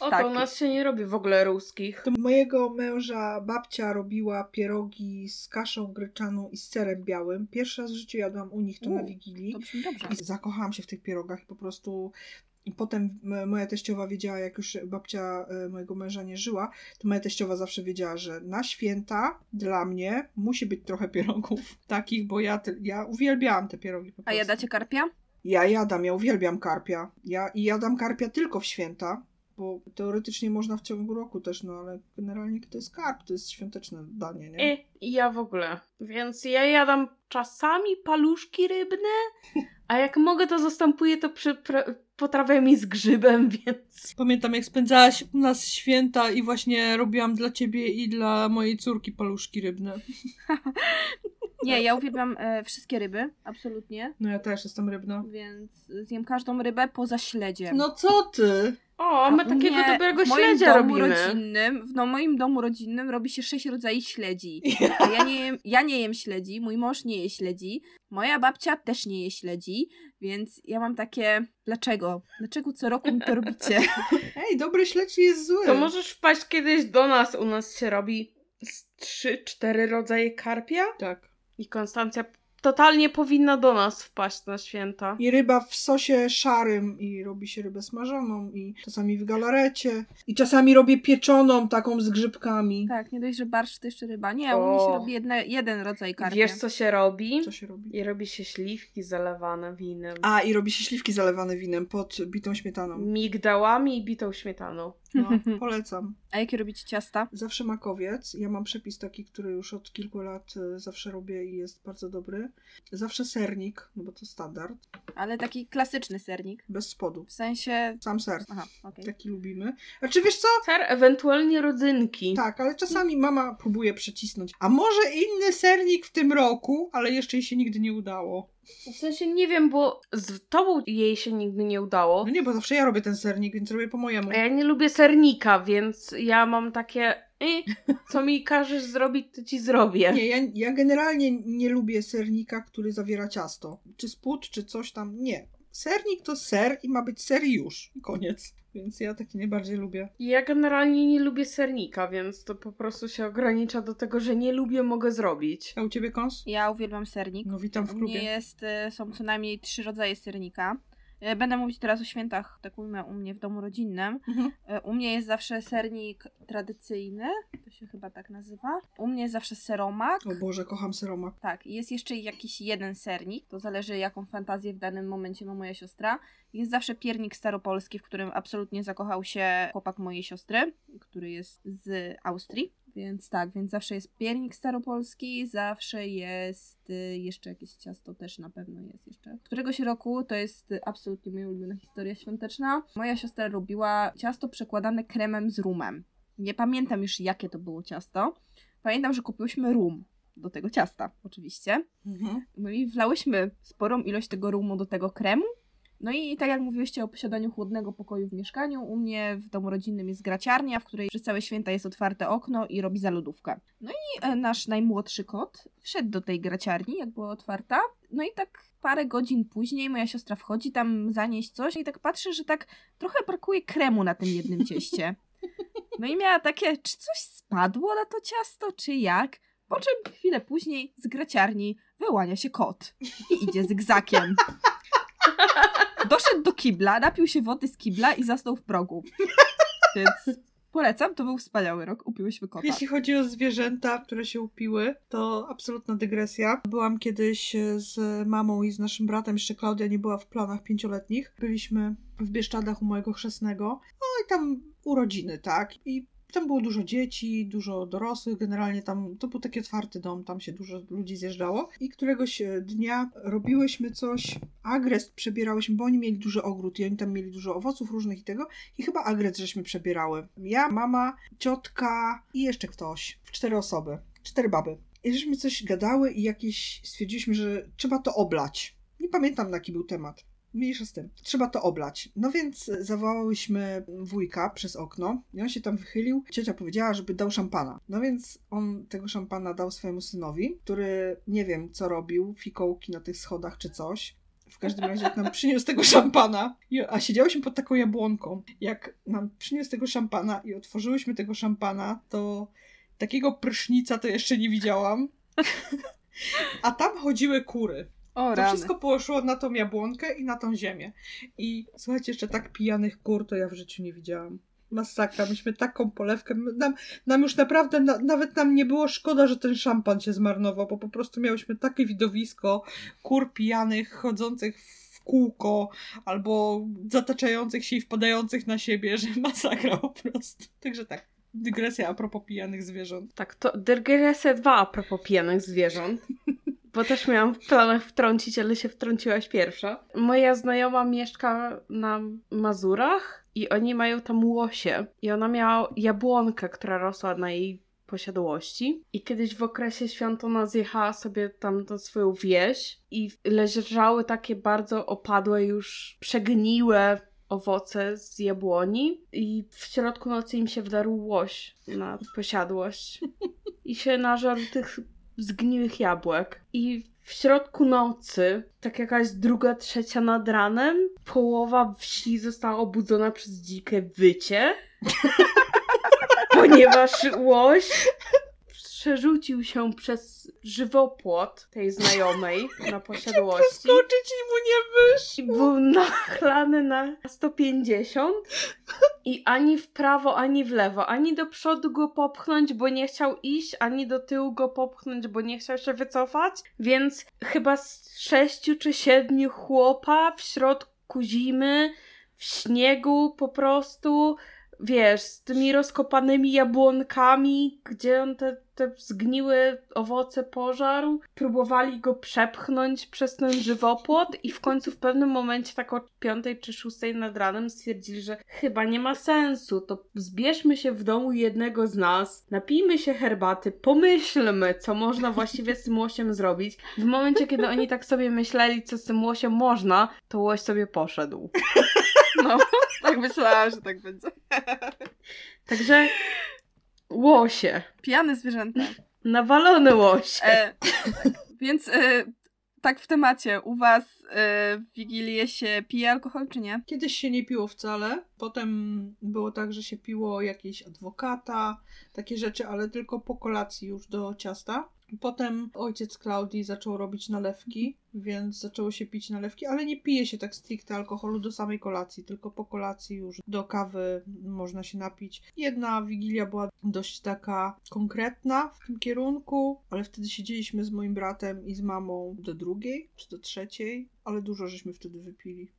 O, tak. to u nas się nie robi w ogóle ruskich. To mojego męża babcia robiła pierogi z kaszą gryczaną i z serem białym. Pierwszy raz w życiu jadłam u nich to na U, Wigilii. To brzmi dobrze. I zakochałam się w tych pierogach i po prostu i potem moja teściowa wiedziała, jak już babcia e, mojego męża nie żyła, to moja teściowa zawsze wiedziała, że na święta dla mnie musi być trochę pierogów takich, bo ja, te, ja uwielbiałam te pierogi po A jadacie karpia? Ja jadam, ja uwielbiam karpia. Ja, I jadam karpia tylko w święta, bo teoretycznie można w ciągu roku też, no ale generalnie to jest karp, to jest świąteczne danie, nie? I, I ja w ogóle. Więc ja jadam czasami paluszki rybne, a jak mogę, to zastępuję to przy pra- potrawami z grzybem, więc... Pamiętam, jak spędzałaś u nas święta i właśnie robiłam dla ciebie i dla mojej córki paluszki rybne. Nie, ja uwielbiam e, wszystkie ryby, absolutnie. No ja też jestem rybna. Więc zjem każdą rybę poza śledziem. No co ty? O, a my takiego mnie dobrego w moim śledzia domu robimy. rodzinnym, w no, moim domu rodzinnym robi się sześć rodzajów śledzi. A ja nie, jem, ja nie jem śledzi, mój mąż nie je śledzi, moja babcia też nie je śledzi, więc ja mam takie, dlaczego? Dlaczego co roku mi to robicie? Ej, dobry śledź jest zły. To możesz wpaść kiedyś do nas. U nas się robi z trzy, cztery rodzaje karpia. Tak. I Konstancja totalnie powinna do nas wpaść na święta. I ryba w sosie szarym i robi się rybę smażoną i czasami w galarecie. I czasami robię pieczoną taką z grzybkami. Tak, nie dość, że barszcz to jeszcze ryba. Nie, u mnie się robi jedna, jeden rodzaj karpia. Wiesz, co się robi? Co się robi? I robi się śliwki zalewane winem. A, i robi się śliwki zalewane winem pod bitą śmietaną. Migdałami i bitą śmietaną. No, polecam. A jakie robicie ciasta? Zawsze makowiec. Ja mam przepis taki, który już od kilku lat e, zawsze robię i jest bardzo dobry. Zawsze sernik, no bo to standard. Ale taki klasyczny sernik. Bez spodu. W sensie... Sam ser. Aha, okej. Taki lubimy. Znaczy wiesz co? Ser, ewentualnie rodzynki. Tak, ale czasami mama próbuje przecisnąć. A może inny sernik w tym roku, ale jeszcze jej się nigdy nie udało. W sensie nie wiem, bo z tobą jej się nigdy nie udało. No nie, bo zawsze ja robię ten sernik, więc robię po mojemu. A ja nie lubię sernika, więc ja mam takie. Y, co mi każesz zrobić, to ci zrobię. Nie, ja, ja generalnie nie lubię sernika, który zawiera ciasto. Czy spód, czy coś tam. Nie. Sernik to ser i ma być ser i już. Koniec. Więc ja taki najbardziej lubię. Ja generalnie nie lubię sernika, więc to po prostu się ogranicza do tego, że nie lubię, mogę zrobić. A u ciebie kąs? Ja uwielbiam sernik. No witam w U mnie klubie. jest, e, są co najmniej trzy rodzaje sernika. E, Będę mówić teraz o świętach, tak ujmę, u mnie w domu rodzinnym. Mhm. E, U mnie jest zawsze sernik tradycyjny, to się chyba tak nazywa. U mnie jest zawsze seromak. O Boże, kocham seromak. Tak, jest jeszcze jakiś jeden sernik, to zależy jaką fantazję w danym momencie ma moja siostra. Jest zawsze piernik staropolski, w którym absolutnie zakochał się chłopak mojej siostry, który jest z Austrii. Więc tak, więc zawsze jest piernik staropolski, zawsze jest y, jeszcze jakieś ciasto też na pewno jest jeszcze. Któregoś roku to jest absolutnie moja ulubiona historia świąteczna. Moja siostra robiła ciasto przekładane kremem z rumem. Nie pamiętam już jakie to było ciasto. Pamiętam, że kupiłyśmy rum do tego ciasta, oczywiście. Mhm. No i wlałyśmy sporą ilość tego rumu do tego kremu. No i tak jak mówiłyście o posiadaniu chłodnego pokoju w mieszkaniu, u mnie w domu rodzinnym jest graciarnia, w której przez całe święta jest otwarte okno i robi za lodówkę. No i e, nasz najmłodszy kot wszedł do tej graciarni, jak była otwarta. No i tak parę godzin później moja siostra wchodzi tam zanieść coś i tak patrzy, że tak trochę brakuje kremu na tym jednym cieście. No i miała takie, czy coś spadło na to ciasto, czy jak? Po czym chwilę później z graciarni wyłania się kot i idzie zygzakiem. Doszedł do kibla, napił się wody z kibla i zasnął w progu. Więc polecam, to był wspaniały rok, upiłyśmy kota. Jeśli chodzi o zwierzęta, które się upiły, to absolutna dygresja. Byłam kiedyś e, z mamą i z naszym bratem, jeszcze Klaudia nie była w planach pięcioletnich. Byliśmy w Bieszczadach u mojego chrzestnego. No i tam urodziny, tak? I tam było dużo dzieci, dużo dorosłych, generalnie tam to był taki otwarty dom, tam się dużo ludzi zjeżdżało. I któregoś e, dnia robiłyśmy coś, agrest przebierałyśmy, bo oni mieli duży ogród i oni tam mieli dużo owoców różnych i tego. I chyba agrest żeśmy przebierały. Ja, mama, ciotka i jeszcze ktoś. Cztery osoby. Cztery baby. I żeśmy coś gadały i jakieś stwierdziliśmy, że trzeba to oblać. Nie pamiętam, jaki był temat. Mniejsza z tym. Trzeba to oblać. No więc zawołałyśmy wujka przez okno i on się tam wychylił. Ciocia powiedziała, żeby dał szampana. No więc on tego szampana dał swojemu synowi, który nie wiem co robił, fikołki na tych schodach czy coś. W każdym razie jak nam przyniósł tego szampana, a siedziałyśmy pod taką jabłonką, jak nam przyniósł tego szampana i otworzyłyśmy tego szampana, to takiego prysznica to jeszcze nie widziałam. A tam chodziły kury. O, To rany. wszystko poszło na tą jabłonkę i na tą ziemię. I słuchajcie, jeszcze tak pijanych kur to ja w życiu nie widziałam. Masakra, myśmy taką polewkę. Nam, nam już naprawdę, na, nawet nam nie było szkoda, że ten szampan się zmarnował, bo po prostu miałyśmy takie widowisko kur pijanych, chodzących w kółko, albo zataczających się i wpadających na siebie, że masakra po prostu. Także tak. Dygresja a propos pijanych zwierząt. Tak, to dygresja 2 a propos pijanych zwierząt. Bo też miałam w planach wtrącić, ale się wtrąciłaś pierwsza. Moja znajoma mieszka na Mazurach i oni mają tam łosie. I ona miała jabłonkę, która rosła na jej posiadłości. I kiedyś w okresie świąt ona zjechała sobie tam do swoją wieś i leżały takie bardzo opadłe, już przegniłe owoce z jabłoni i w środku nocy im się wdarł łoś na posiadłość. I się nażarł tych zgniłych jabłek. I w środku nocy, tak jakaś druga, trzecia nad ranem, połowa wsi została obudzona przez dzikie wycie. ponieważ łoś przerzucił się przez żywopłot tej znajomej na posiadłości. Przeskoczyć i mu nie wyszło. I był nachlany na 150 i ani w prawo, ani w lewo. Ani do przodu go popchnąć, bo nie chciał iść, ani do tyłu go popchnąć, bo nie chciał się wycofać. Więc chyba z sześciu czy siedmiu chłopa w środku zimy, w śniegu po prostu wiesz, z tymi rozkopanymi jabłonkami, gdzie on te, te owoce pożarł, próbowali go przepchnąć przez ten żywopłot i w końcu w pewnym momencie, tak o piątej czy szóstej nad ranem stwierdzili, że chyba nie ma sensu, to zbierzmy się w domu jednego z nas, napijmy się herbaty, pomyślmy, co można właściwie z tym łosiem zrobić. W momencie, kiedy oni tak sobie myśleli, co z tym łosiem można, to łoś sobie poszedł. No, tak myślałam, że tak będzie. Także łosie. Pijane zwierzęta. Nawalone łosie. E, tak, więc e, tak w temacie, u was w Wigilię się pije alkohol, czy nie? Kiedyś się nie piło wcale, potem było tak, że się piło jakieś adwokata, takie rzeczy, ale tylko po kolacji już do ciasta. Potem ojciec Klaudii zaczął robić nalewki, więc zaczęło się pić nalewki, ale nie pije się tak stricte alkoholu do samej kolacji, tylko po kolacji już do kawy można się napić. Jedna wigilia była dość taka konkretna w tym kierunku, ale wtedy siedzieliśmy z moim bratem i z mamą do drugiej czy do trzeciej, ale dużo żeśmy wtedy wypili.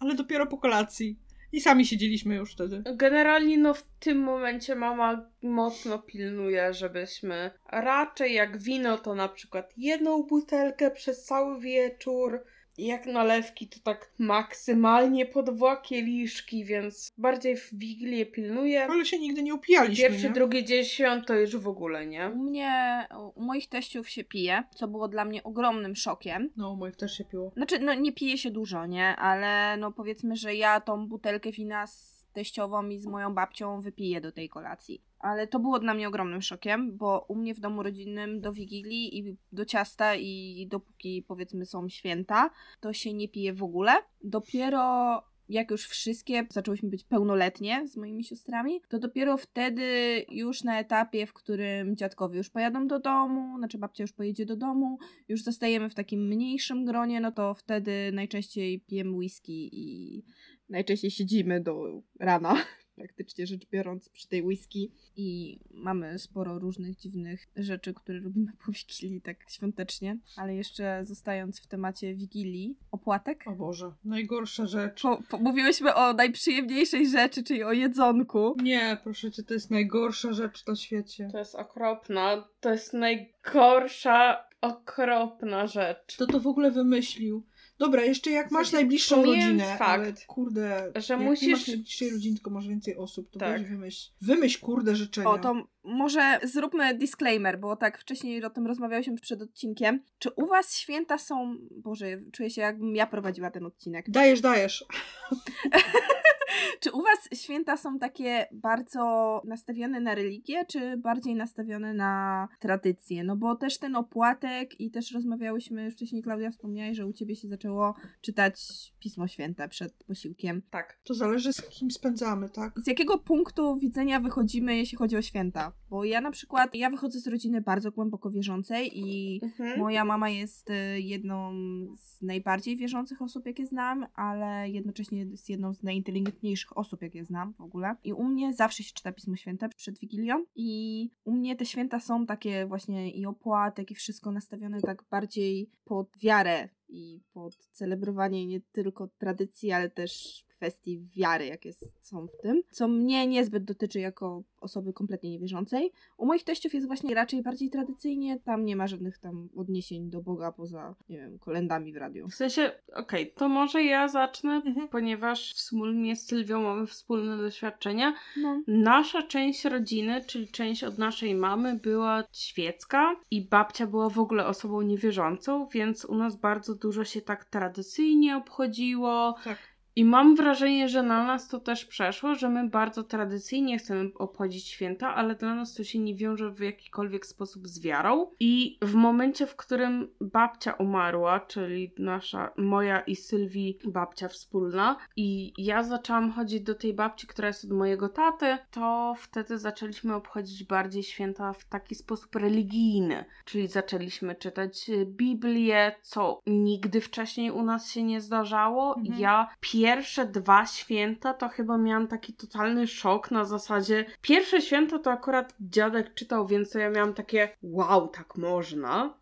ale dopiero po kolacji. I sami siedzieliśmy już wtedy. Generalnie no w tym momencie mama mocno pilnuje, żebyśmy raczej jak wino to na przykład jedną butelkę przez cały wieczór, jak nalewki to tak maksymalnie po dwa kieliszki, więc bardziej w Wigilię pilnuje. Ale się nigdy nie upijaliśmy, Pierwszy, nie? drugi dzień świąt to już w ogóle, nie? U mnie, u moich teściów się pije, co było dla mnie ogromnym szokiem. No, u moich też się piło. Znaczy, no nie pije się dużo, nie? Ale no powiedzmy, że ja tą butelkę wina z teściową i z moją babcią wypiję do tej kolacji. Ale to było dla mnie ogromnym szokiem, bo u mnie w domu rodzinnym do Wigilii i do ciasta i dopóki powiedzmy są święta, to się nie pije w ogóle. Dopiero jak już wszystkie zaczęłyśmy być pełnoletnie z moimi siostrami, to dopiero wtedy już na etapie, w którym dziadkowie już pojadą do domu, znaczy babcia już pojedzie do domu, już zostajemy w takim mniejszym gronie, no to wtedy najczęściej pijemy whisky i najczęściej siedzimy do rana, praktycznie rzecz biorąc, przy tej whisky i mamy sporo różnych dziwnych rzeczy, które robimy po Wigilii tak świątecznie, ale jeszcze zostając w temacie Wigilii, opłatek. O Boże, najgorsza rzecz. Po, po, mówiłyśmy o najprzyjemniejszej rzeczy, czyli o jedzonku. Nie, proszę cię, to jest najgorsza rzecz na świecie. To jest okropna. To jest najgorsza, okropna rzecz. Kto to w ogóle wymyślił? Dobra, jeszcze jak masz najbliższą rodzinę, fakt, ale kurde, że musisz- masz najbliższej rodziny, tylko masz więcej osób, to Tak. wymyśl, wymyśl kurde życzenia. O, to może zróbmy disclaimer, bo tak wcześniej o tym rozmawiałyśmy przed odcinkiem. Czy u was święta są... Boże, czuję się jakbym ja prowadziła ten odcinek. Dajesz, dajesz. Czy u was święta są takie bardzo nastawione na religię, czy bardziej nastawione na tradycję? No bo też ten opłatek i też rozmawiałyśmy już wcześniej, Klaudia wspomniałaś, że u ciebie się zaczęło czytać Pismo Święte przed posiłkiem. Tak. To zależy z kim spędzamy, tak? Z jakiego punktu widzenia wychodzimy, jeśli chodzi o święta? Bo ja na przykład, ja wychodzę z rodziny bardzo głęboko wierzącej i Mhm. moja mama jest y, jedną z najbardziej wierzących osób, jakie znam, ale jednocześnie jest jedną z najinteligentniejszych osób, jakie znam w ogóle. I u mnie zawsze się czyta Pismo Święte przed Wigilią i u mnie te święta są takie właśnie i opłatek i wszystko nastawione tak bardziej pod wiarę i pod celebrowanie nie tylko tradycji, ale też kwestii wiary, jakie są w tym, co mnie niezbyt dotyczy jako osoby kompletnie niewierzącej. U moich teściów jest właśnie raczej bardziej tradycyjnie, tam nie ma żadnych tam odniesień do Boga poza, nie wiem, kolendami w radiu. W sensie, okej, okay, to może ja zacznę, Mhm. ponieważ wspólnie z Sylwią mamy wspólne doświadczenia. No. Nasza część rodziny, czyli część od naszej mamy, była świecka i babcia była w ogóle osobą niewierzącą, więc u nas bardzo dużo się tak tradycyjnie obchodziło. Tak. I mam wrażenie, że na nas to też przeszło, że my bardzo tradycyjnie chcemy obchodzić święta, ale dla nas to się nie wiąże w jakikolwiek sposób z wiarą. I w momencie, w którym babcia umarła, czyli nasza, moja i Sylwii babcia wspólna, i ja zaczęłam chodzić do tej babci, która jest od mojego taty, to wtedy zaczęliśmy obchodzić bardziej święta w taki sposób religijny. Czyli zaczęliśmy czytać y, Biblię, co nigdy wcześniej u nas się nie zdarzało. Mhm. Ja pierwsze dwa święta to chyba miałam taki totalny szok na zasadzie. Pierwsze święta to akurat dziadek czytał, więc to ja miałam takie wow, tak można.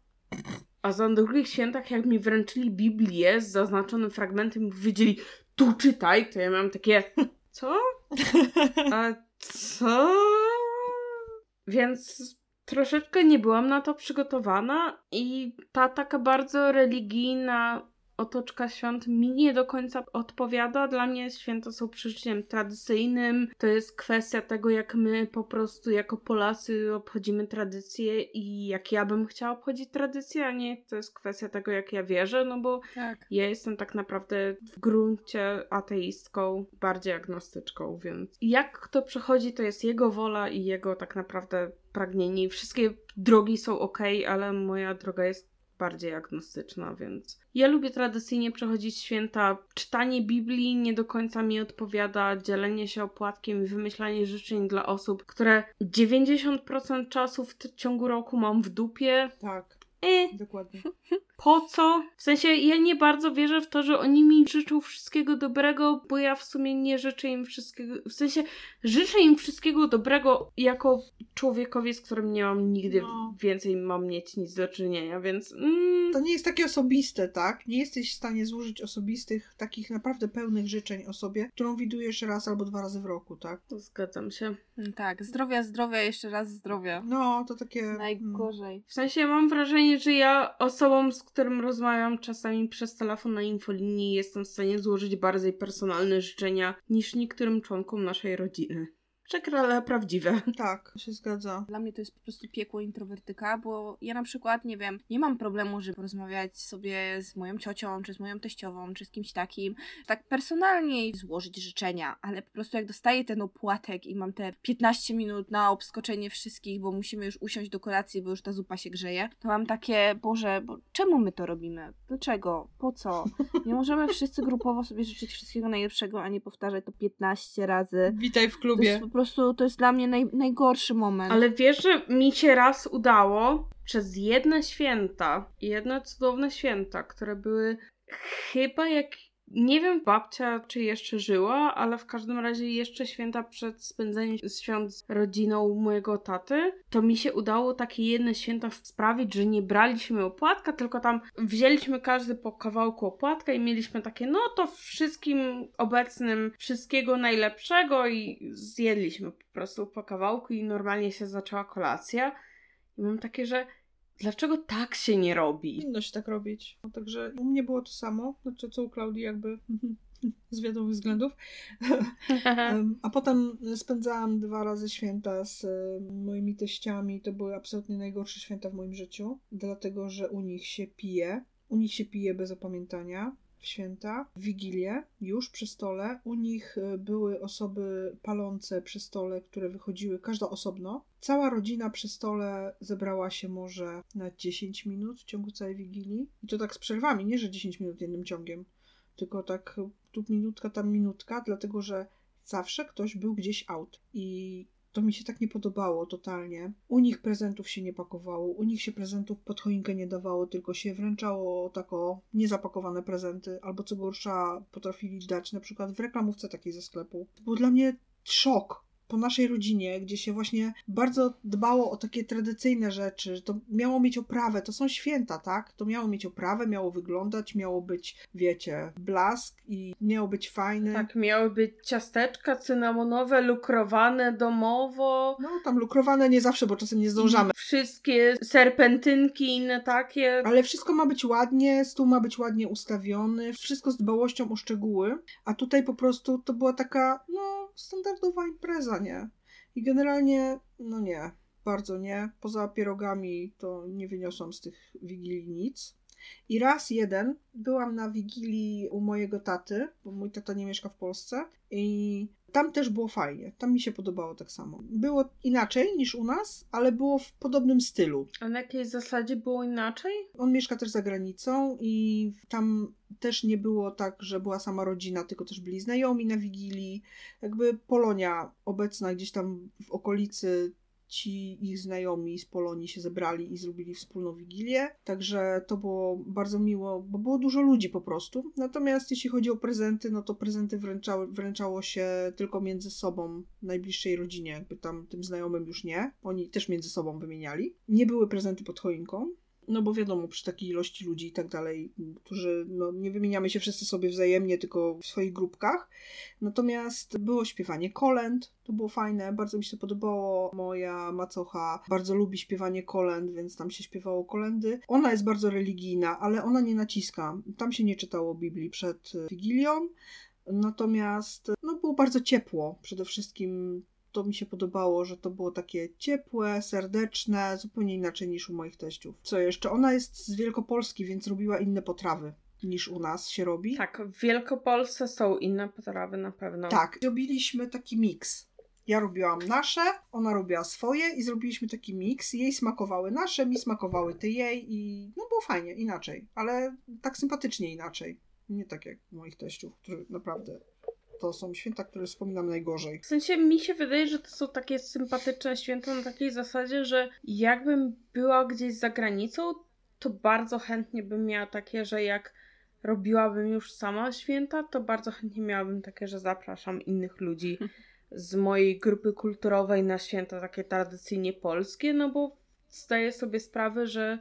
A za drugich świętach, jak mi wręczyli Biblię z zaznaczonym fragmentem i powiedzieli, tu czytaj, to ja miałam takie, co? A co? Więc troszeczkę nie byłam na to przygotowana i ta taka bardzo religijna otoczka świąt mi nie do końca odpowiada. Dla mnie święta są przeżyciem tradycyjnym. To jest kwestia tego, jak my po prostu jako Polacy obchodzimy tradycje i jak ja bym chciała obchodzić tradycje, a nie to jest kwestia tego, jak ja wierzę, no bo Tak. ja jestem tak naprawdę w gruncie ateistką, bardziej agnostyczką, więc jak kto przechodzi, to jest jego wola i jego tak naprawdę pragnienie. I wszystkie drogi są ok, ale moja droga jest bardziej agnostyczna, więc ja lubię tradycyjnie przechodzić święta. Czytanie Biblii nie do końca mi odpowiada, dzielenie się opłatkiem i wymyślanie życzeń dla osób, które 90% czasu w ciągu roku mam w dupie. Tak, E, dokładnie. po co? W sensie ja nie bardzo wierzę w to, że oni mi życzą wszystkiego dobrego, bo ja w sumie nie życzę im wszystkiego. W sensie życzę im wszystkiego dobrego jako człowiekowi, z którym nie mam nigdy No. więcej mam mieć nic do czynienia, więc. Mm, To nie jest takie osobiste, tak? Nie jesteś w stanie złożyć osobistych, takich naprawdę pełnych życzeń osobie, którą widujesz raz albo dwa razy w roku, tak? zgadzam się. Mm, Tak, zdrowia, zdrowia, jeszcze raz zdrowia. No, to takie... mm, Najgorzej. W sensie mam wrażenie, że ja z którym rozmawiam czasami przez telefon na infolinii, jestem w stanie złożyć bardziej personalne życzenia niż niektórym członkom naszej rodziny. Przekre, ale prawdziwe. Tak, się zgadza. Dla mnie to jest po prostu piekło introwertyka, bo ja na przykład, nie wiem, nie mam problemu, żeby porozmawiać sobie z moją ciocią, czy z moją teściową, czy z kimś takim, tak personalnie i złożyć życzenia, ale po prostu jak dostaję ten opłatek i mam te 15 minut na obskoczenie wszystkich, bo musimy już usiąść do kolacji, bo już ta zupa się grzeje, to mam takie, Boże, bo czemu my to robimy? Dlaczego? Po co? Nie możemy wszyscy grupowo sobie życzyć wszystkiego najlepszego, a nie powtarzać to 15 razy. Witaj w To klubie. Prostu, to jest dla mnie naj, najgorszy moment. Ale wiesz, że mi się raz udało przez jedne święta, jedne cudowne święta, które były chyba jak. Nie wiem, babcia czy jeszcze żyła, ale w każdym razie jeszcze święta przed spędzeniem świąt z rodziną mojego taty, to mi się udało takie jedne święta sprawić, że nie braliśmy opłatka, tylko tam wzięliśmy każdy po kawałku opłatka i mieliśmy takie, no to wszystkim obecnym wszystkiego najlepszego i zjedliśmy po prostu po kawałku i normalnie się zaczęła kolacja. I mam takie, że dlaczego tak się nie robi? Powinno się tak robić. No, także u mnie było to samo, znaczy co u Klaudii jakby z wiadomych względów. A potem spędzałam dwa razy święta z moimi teściami. To były absolutnie najgorsze święta w moim życiu, dlatego że u nich się pije. U nich się pije bez opamiętania w święta, w Wigilię, już przy stole. U nich e, były osoby palące przy stole, które wychodziły, każda osobno. Cała rodzina przy stole zebrała się może na 10 minut w ciągu całej Wigilii. I to tak z przerwami, nie że 10 minut jednym ciągiem tylko tak tu minutka, tam minutka, dlatego że zawsze ktoś był gdzieś out. I to mi się tak nie podobało totalnie. U nich prezentów się nie pakowało, u nich się prezentów pod choinkę nie dawało, tylko się wręczało tako niezapakowane prezenty, albo co gorsza potrafili dać na przykład w reklamówce takiej ze sklepu. To był dla mnie szok. Po naszej rodzinie, gdzie się właśnie bardzo dbało o takie tradycyjne rzeczy, to miało mieć oprawę, to są święta, tak? To miało mieć oprawę, miało wyglądać, miało być, wiecie, blask i miało być fajne. Tak, miały być ciasteczka cynamonowe, lukrowane domowo. No, tam lukrowane nie zawsze, bo czasem nie zdążamy. Wszystkie serpentynki inne takie. Ale wszystko ma być ładnie, stół ma być ładnie ustawiony, wszystko z dbałością o szczegóły, a tutaj po prostu to była taka, no, standardowa impreza, I generalnie, no nie, bardzo nie. Poza pierogami to nie wyniosłam z tych wigilii nic. I raz jeden byłam na wigilii u mojego taty, bo mój tata nie mieszka w Polsce i tam też było fajnie. Tam mi się podobało tak samo. Było inaczej niż u nas, ale było w podobnym stylu. A na jakiej zasadzie było inaczej? On mieszka też za granicą i tam też nie było tak, że była sama rodzina, tylko też byli znajomi na wigilii. Jakby Polonia obecna gdzieś tam w okolicy ci ich znajomi z Polonii się zebrali i zrobili wspólną wigilię. Także to było bardzo miło, bo było dużo ludzi po prostu. Natomiast jeśli chodzi o prezenty, no to prezenty wręczały, wręczało się tylko między sobą, najbliższej rodzinie, jakby tam tym znajomym już nie. Oni też między sobą wymieniali. Nie były prezenty pod choinką. No bo wiadomo, przy takiej ilości ludzi i tak dalej, którzy no, nie wymieniamy się wszyscy sobie wzajemnie, tylko w swoich grupkach. Natomiast było śpiewanie kolęd, to było fajne, bardzo mi się podobało. Moja macocha bardzo lubi śpiewanie kolęd, więc tam się śpiewało kolendy. Ona jest bardzo religijna, ale ona nie naciska. Tam się nie czytało Biblii przed Wigilią. Natomiast no, było bardzo ciepło. Przede wszystkim to mi się podobało, że to było takie ciepłe, serdeczne, zupełnie inaczej niż u moich teściów. Co jeszcze? Ona jest z Wielkopolski, więc robiła inne potrawy niż u nas się robi. Tak, w Wielkopolsce są inne potrawy na pewno. Tak, zrobiliśmy taki miks. Ja robiłam nasze, ona robiła swoje i zrobiliśmy taki miks. Jej smakowały nasze, mi smakowały te jej i no było fajnie, inaczej, ale tak sympatycznie inaczej. Nie tak jak moich teściów, którzy naprawdę to są święta, które wspominam najgorzej. W sensie mi się wydaje, że to są takie sympatyczne święta na takiej zasadzie, że jakbym była gdzieś za granicą, to bardzo chętnie bym miała takie, że jak robiłabym już sama święta, to bardzo chętnie miałabym takie, że zapraszam innych ludzi z mojej grupy kulturowej na święta takie tradycyjnie polskie, no bo zdaję sobie sprawę, że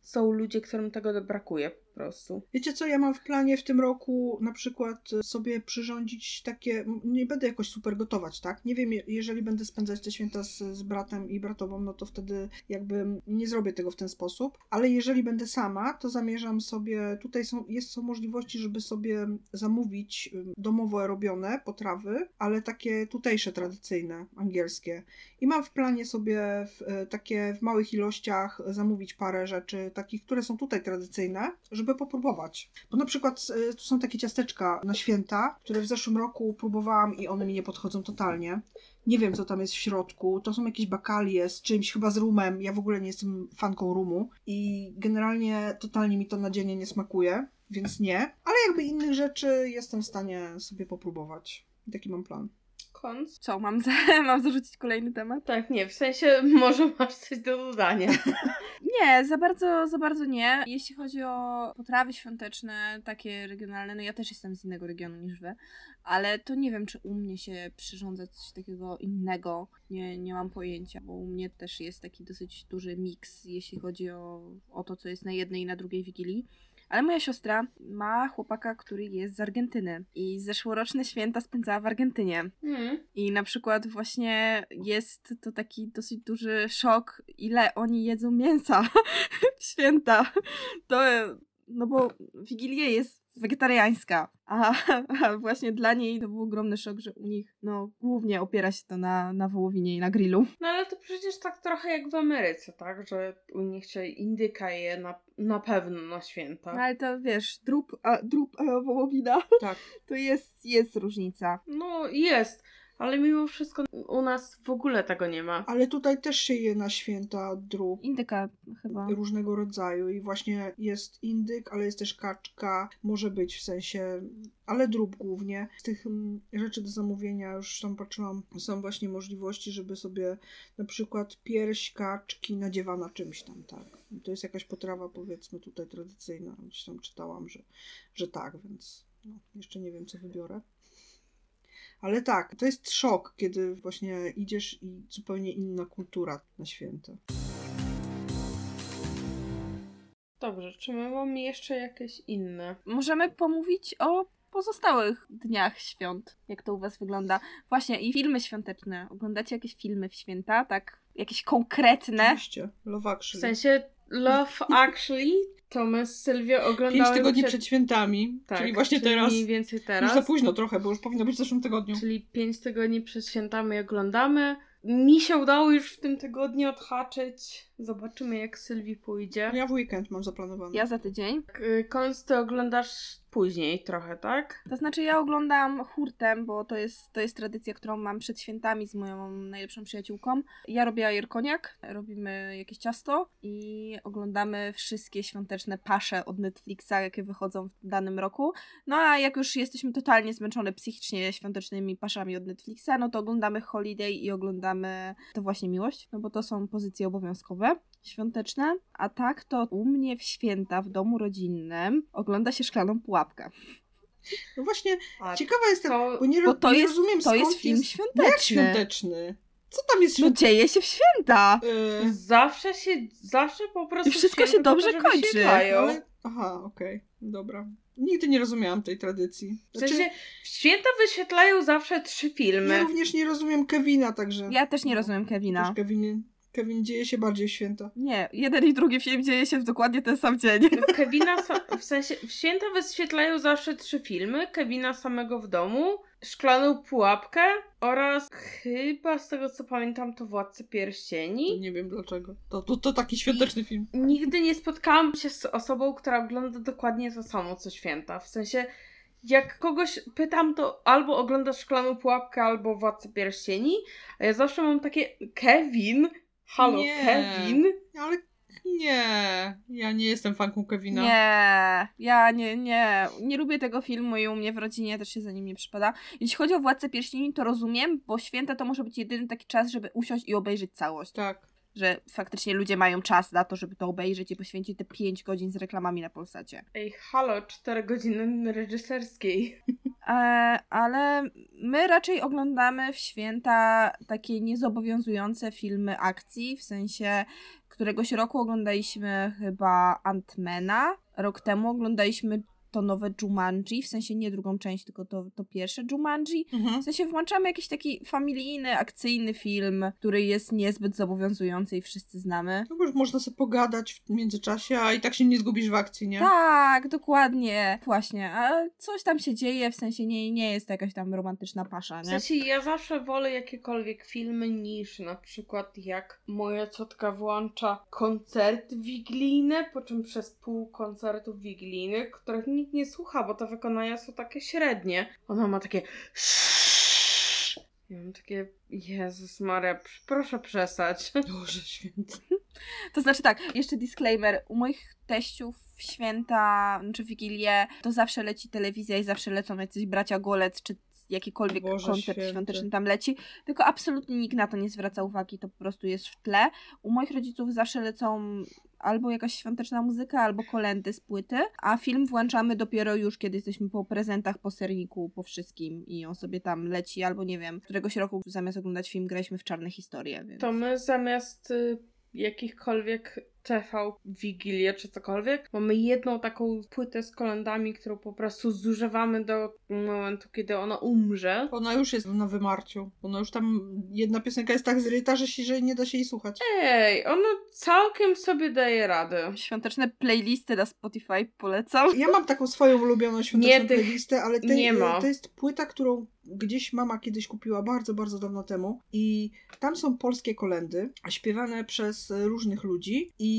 są ludzie, którym tego brakuje po prostu. Wiecie co, ja mam w planie w tym roku na przykład sobie przyrządzić takie, nie będę jakoś super gotować, tak? Nie wiem, jeżeli będę spędzać te święta z, z bratem i bratową, no to wtedy jakby nie zrobię tego w ten sposób, ale jeżeli będę sama, to zamierzam sobie, tutaj są, jest, są możliwości, żeby sobie zamówić domowo robione potrawy, ale takie tutejsze, tradycyjne, angielskie. I mam w planie sobie w, takie w małych ilościach zamówić parę rzeczy, takich, które są tutaj tradycyjne, żeby żeby popróbować. Bo na przykład y, tu są takie ciasteczka na święta, które w zeszłym roku próbowałam i one mi nie podchodzą totalnie. Nie wiem, co tam jest w środku. To są jakieś bakalie z czymś, chyba z rumem. Ja w ogóle nie jestem fanką rumu i generalnie totalnie mi to na dzień nie smakuje, więc nie. Ale jakby innych rzeczy jestem w stanie sobie popróbować. Taki mam plan. Kons? Co, mam, za, mam zarzucić kolejny temat? Tak, nie, w sensie może masz coś do dodania. nie, za bardzo, za bardzo nie. Jeśli chodzi o potrawy świąteczne, takie regionalne, no ja też jestem z innego regionu niż wy, ale to nie wiem, czy u mnie się przyrządza coś takiego innego. Nie, nie mam pojęcia, bo u mnie też jest taki dosyć duży miks, jeśli chodzi o, o to, co jest na jednej i na drugiej wigilii. Ale moja siostra ma chłopaka, który jest z Argentyny i zeszłoroczne święta spędzała w Argentynie. Mm. I na przykład właśnie jest to taki dosyć duży szok, ile oni jedzą mięsa w święta. To, no bo Wigilia jest wegetariańska, a, a, właśnie dla niej to był ogromny szok, że u nich no głównie opiera się to na, na wołowinie i na grillu. No ale to przecież tak trochę jak w Ameryce, tak? Że u nich się indyka je na, na pewno na święta. No ale to wiesz, drób a, drób a wołowina, tak. to jest, jest różnica. No jest. Ale mimo wszystko u nas w ogóle tego nie ma. Ale tutaj też się je na święta drób. Indyka chyba. Różnego rodzaju i właśnie jest indyk, ale jest też kaczka. Może być w sensie, ale drób głównie. Z tych mm, rzeczy do zamówienia już tam patrzyłam, są właśnie możliwości, żeby sobie na przykład pierś kaczki nadziewa na czymś tam, tak. To jest jakaś potrawa powiedzmy tutaj tradycyjna. Gdzieś tam czytałam, że, że tak, więc no, jeszcze nie wiem co wybiorę Ale tak, to jest szok, kiedy właśnie idziesz i zupełnie inna kultura na święta. Dobrze, czy my mamy jeszcze jakieś inne? Możemy pomówić o pozostałych dniach świąt. Jak to u was wygląda? Właśnie, i filmy świąteczne. Oglądacie jakieś filmy w święta? Tak, jakieś konkretne? Oczywiście, Love W Actually. sensie Love Actually to my z Sylwią Pięć oglądały tygodni przed- przed świętami, tak, czyli właśnie czyli teraz. mniej więcej Już teraz. za późno trochę, bo już powinno być w zeszłym tygodniu. Czyli pięć tygodni przed świętami oglądamy. Mi się udało już w tym tygodniu odhaczyć. Zobaczymy jak Sylwii pójdzie. Ja w weekend mam zaplanowane. Ja za tydzień. Y, Kons ty oglądasz później trochę, tak? To znaczy ja oglądam hurtem, bo to jest, to jest tradycja, którą mam przed świętami z moją najlepszą przyjaciółką. Ja robię ajerkoniak, robimy jakieś ciasto i oglądamy wszystkie świąteczne pasze od Netflixa, jakie wychodzą w danym roku. No a jak już jesteśmy totalnie zmęczone psychicznie świątecznymi paszami od Netflixa, no to oglądamy Holiday i oglądamy to właśnie Miłość, no bo to są pozycje obowiązkowe świąteczne, a tak to u mnie w święta w domu rodzinnym ogląda się szklaną pułapkę. No właśnie, A ciekawa jestem, to- bo nie, Bo to nie jest, rozumiem to skąd jest film jest... świąteczny. No jak świąteczny? Co tam jest No świąteczne? dzieje się w święta. Zawsze się, zawsze po prostu I wszystko się dobrze dobrze kończy. ale... Aha, okej, dobra. Nigdy nie rozumiałam tej tradycji. W Znaczy, sensie, święta wyświetlają zawsze trzy filmy. ja również nie rozumiem Kevina, także... Ja też nie No, rozumiem Kevina. Też Kevin, Kevin dzieje się bardziej w święta. Nie, jeden i drugi film dzieje się w dokładnie ten sam dzień. Kevina, sa- w sensie, w święta wyświetlają zawsze trzy filmy. Kevina samego w domu, Szklaną pułapkę oraz chyba z tego co pamiętam to Władcy To Pierścieni. nie wiem dlaczego. To, to, to taki świąteczny film. Nigdy nie spotkałam się z osobą, która ogląda dokładnie to samo co święta. W sensie, jak kogoś pytam, to albo oglądasz Szklaną Pułapkę, albo Władcę Pierścieni, a ja zawsze mam takie Kevin, halo Nie. Kevin. Ale nie, ja nie jestem fanką Kevina. Nie, ja nie, nie, nie lubię tego filmu i u mnie w rodzinie też się za nim nie przypada. Jeśli chodzi o Władcę Pierścieni, to rozumiem, bo święta to może być jedyny taki czas, żeby usiąść i obejrzeć całość. Tak. Że faktycznie ludzie mają czas na to, żeby to obejrzeć i poświęcić te 5 godzin z reklamami na Polsacie. Ej, halo, 4 godziny reżyserskiej. E, ale my raczej oglądamy w święta takie niezobowiązujące filmy akcji, w sensie któregoś roku oglądaliśmy chyba Antmana, rok temu oglądaliśmy to nowe Jumanji, w sensie nie drugą część, tylko to, to pierwsze Jumanji. Mhm. W sensie włączamy jakiś taki familijny, akcyjny film, który jest niezbyt zobowiązujący i wszyscy znamy. No bo już można sobie pogadać w międzyczasie, a i tak się nie zgubisz w akcji, nie? Tak, dokładnie. Właśnie, a coś tam się dzieje, w sensie nie, nie jest to jakaś tam romantyczna pasza, W nie? sensie ja zawsze wolę jakiekolwiek filmy niż na przykład jak moja ciotka włącza koncerty wigilijne, po czym przez pół koncertów wigilijnych, których nikt nie słucha, bo te wykonania są takie średnie. Ona ma takie ja mam takie, Jezus Maria, proszę przestać. Boże święty. To znaczy tak, jeszcze disclaimer, u moich teściów święta, czy Wigilię, to zawsze leci telewizja i zawsze lecą jacyś bracia Golec, czy jakikolwiek Boże koncert święty. świąteczny tam leci, tylko absolutnie nikt na to nie zwraca uwagi, to po prostu jest w tle. U moich rodziców zawsze lecą albo jakaś świąteczna muzyka, albo kolendy z płyty, a film włączamy dopiero już, kiedy jesteśmy po prezentach, po serniku, po wszystkim i on sobie tam leci, albo nie wiem, któregoś roku zamiast oglądać film graliśmy w czarne historie, więc... To my zamiast y, jakichkolwiek TV, Wigilię czy cokolwiek, mamy jedną taką płytę z kolendami, którą po prostu zużywamy do momentu, kiedy ona umrze. Ona już jest na wymarciu. Ona już tam, jedna piosenka jest tak zryta, że, się, że nie da się jej słuchać. Ej, ona całkiem sobie daje radę. Świąteczne playlisty na Spotify polecam. Ja mam taką swoją ulubioną świąteczną Nie, tych playlistę, ale tej, nie ma. to jest płyta, którą gdzieś mama kiedyś kupiła bardzo, bardzo dawno temu i tam są polskie kolendy, śpiewane przez różnych ludzi i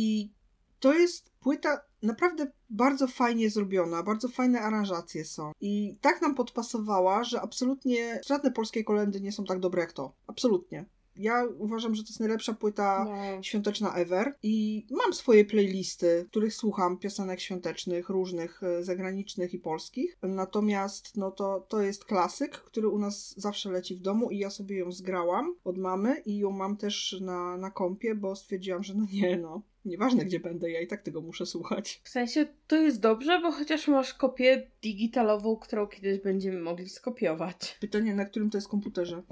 to jest płyta naprawdę bardzo fajnie zrobiona, bardzo fajne aranżacje są i tak nam podpasowała, że absolutnie żadne polskie kolendy nie są tak dobre jak to. Absolutnie. Ja uważam, że to jest najlepsza płyta No. świąteczna ever i mam swoje playlisty, w których słucham piosenek świątecznych, różnych, e, zagranicznych i polskich. Natomiast no to, to jest klasyk, który u nas zawsze leci w domu i ja sobie ją zgrałam od mamy i ją mam też na, na kompie, bo stwierdziłam, że no nie no. Nieważne gdzie będę, ja i tak tego muszę słuchać. W sensie to jest dobrze, bo chociaż masz kopię digitalową, którą kiedyś będziemy mogli skopiować. Pytanie, na którym to jest komputerze?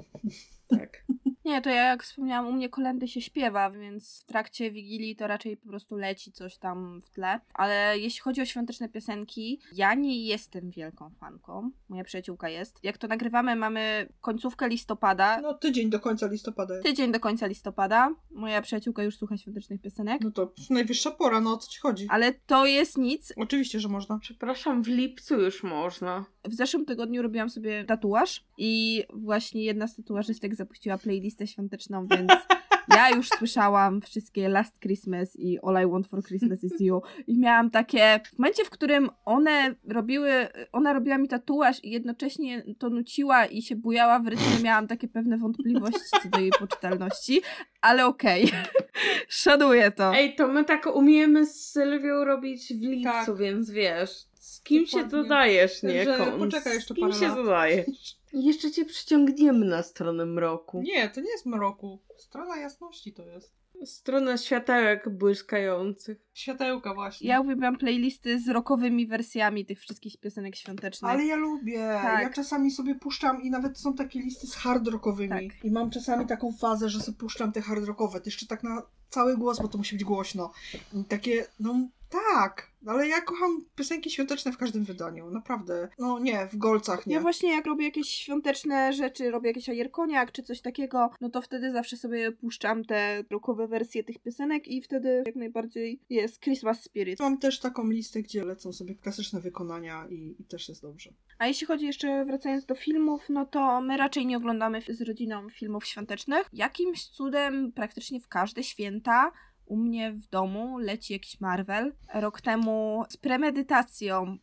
Tak. Nie, to ja jak wspomniałam, u mnie kolendy się śpiewa, więc w trakcie Wigilii to raczej po prostu leci coś tam w tle. Ale jeśli chodzi o świąteczne piosenki, ja nie jestem wielką fanką. Moja przyjaciółka jest. Jak to nagrywamy, mamy końcówkę listopada. No tydzień do końca listopada. jest. Tydzień do końca listopada. Moja przyjaciółka już słucha świątecznych piosenek. No to najwyższa pora, no o co ci chodzi? Ale to jest nic. Oczywiście, że można. Przepraszam, w lipcu już można. W zeszłym tygodniu robiłam sobie tatuaż i właśnie jedna z tatuażystek zapuściła playlistę świąteczną, więc ja już słyszałam wszystkie Last Christmas i All I Want for Christmas is You i miałam takie, w momencie, w którym one robiły, ona robiła mi tatuaż i jednocześnie to nuciła i się bujała w rytmie, miałam takie pewne wątpliwości co do jej poczytalności, ale okej, szanuję to. Ej, to my tak umiemy z Sylwią robić w lipcu, Tak. więc wiesz, z kim się Dokładnie. dodajesz, nie? Także Kon? poczekaj jeszcze Z kim parę się lat. dodajesz? Jeszcze cię przyciągniemy na stronę mroku. Nie, to nie jest mroku. Strona jasności to jest. Stronę światełek błyskających. Światełka właśnie. Ja uwielbiam playlisty z rockowymi wersjami tych wszystkich piosenek świątecznych. Ale ja lubię. Tak. Ja czasami sobie puszczam i nawet są takie listy z hard rockowymi. Tak. I mam czasami taką fazę, że sobie puszczam te hard rockowe. To jeszcze tak na cały głos, bo to musi być głośno. I takie, no tak. Ale ja kocham piosenki świąteczne w każdym wydaniu. Naprawdę. No nie, w golcach nie. Ja właśnie jak robię jakieś świąteczne rzeczy, robię jakiś ajerkoniak czy coś takiego, no to wtedy zawsze sobie puszczam te rockowe wersje tych piosenek i wtedy jak najbardziej jest Christmas Spirit. Mam też taką listę, gdzie lecą sobie klasyczne wykonania i, i też jest dobrze. A jeśli chodzi jeszcze wracając do filmów, no to my raczej nie oglądamy z rodziną filmów świątecznych. Jakimś cudem praktycznie w każde święta u mnie w domu leci jakiś Marvel. Rok temu z premedytacją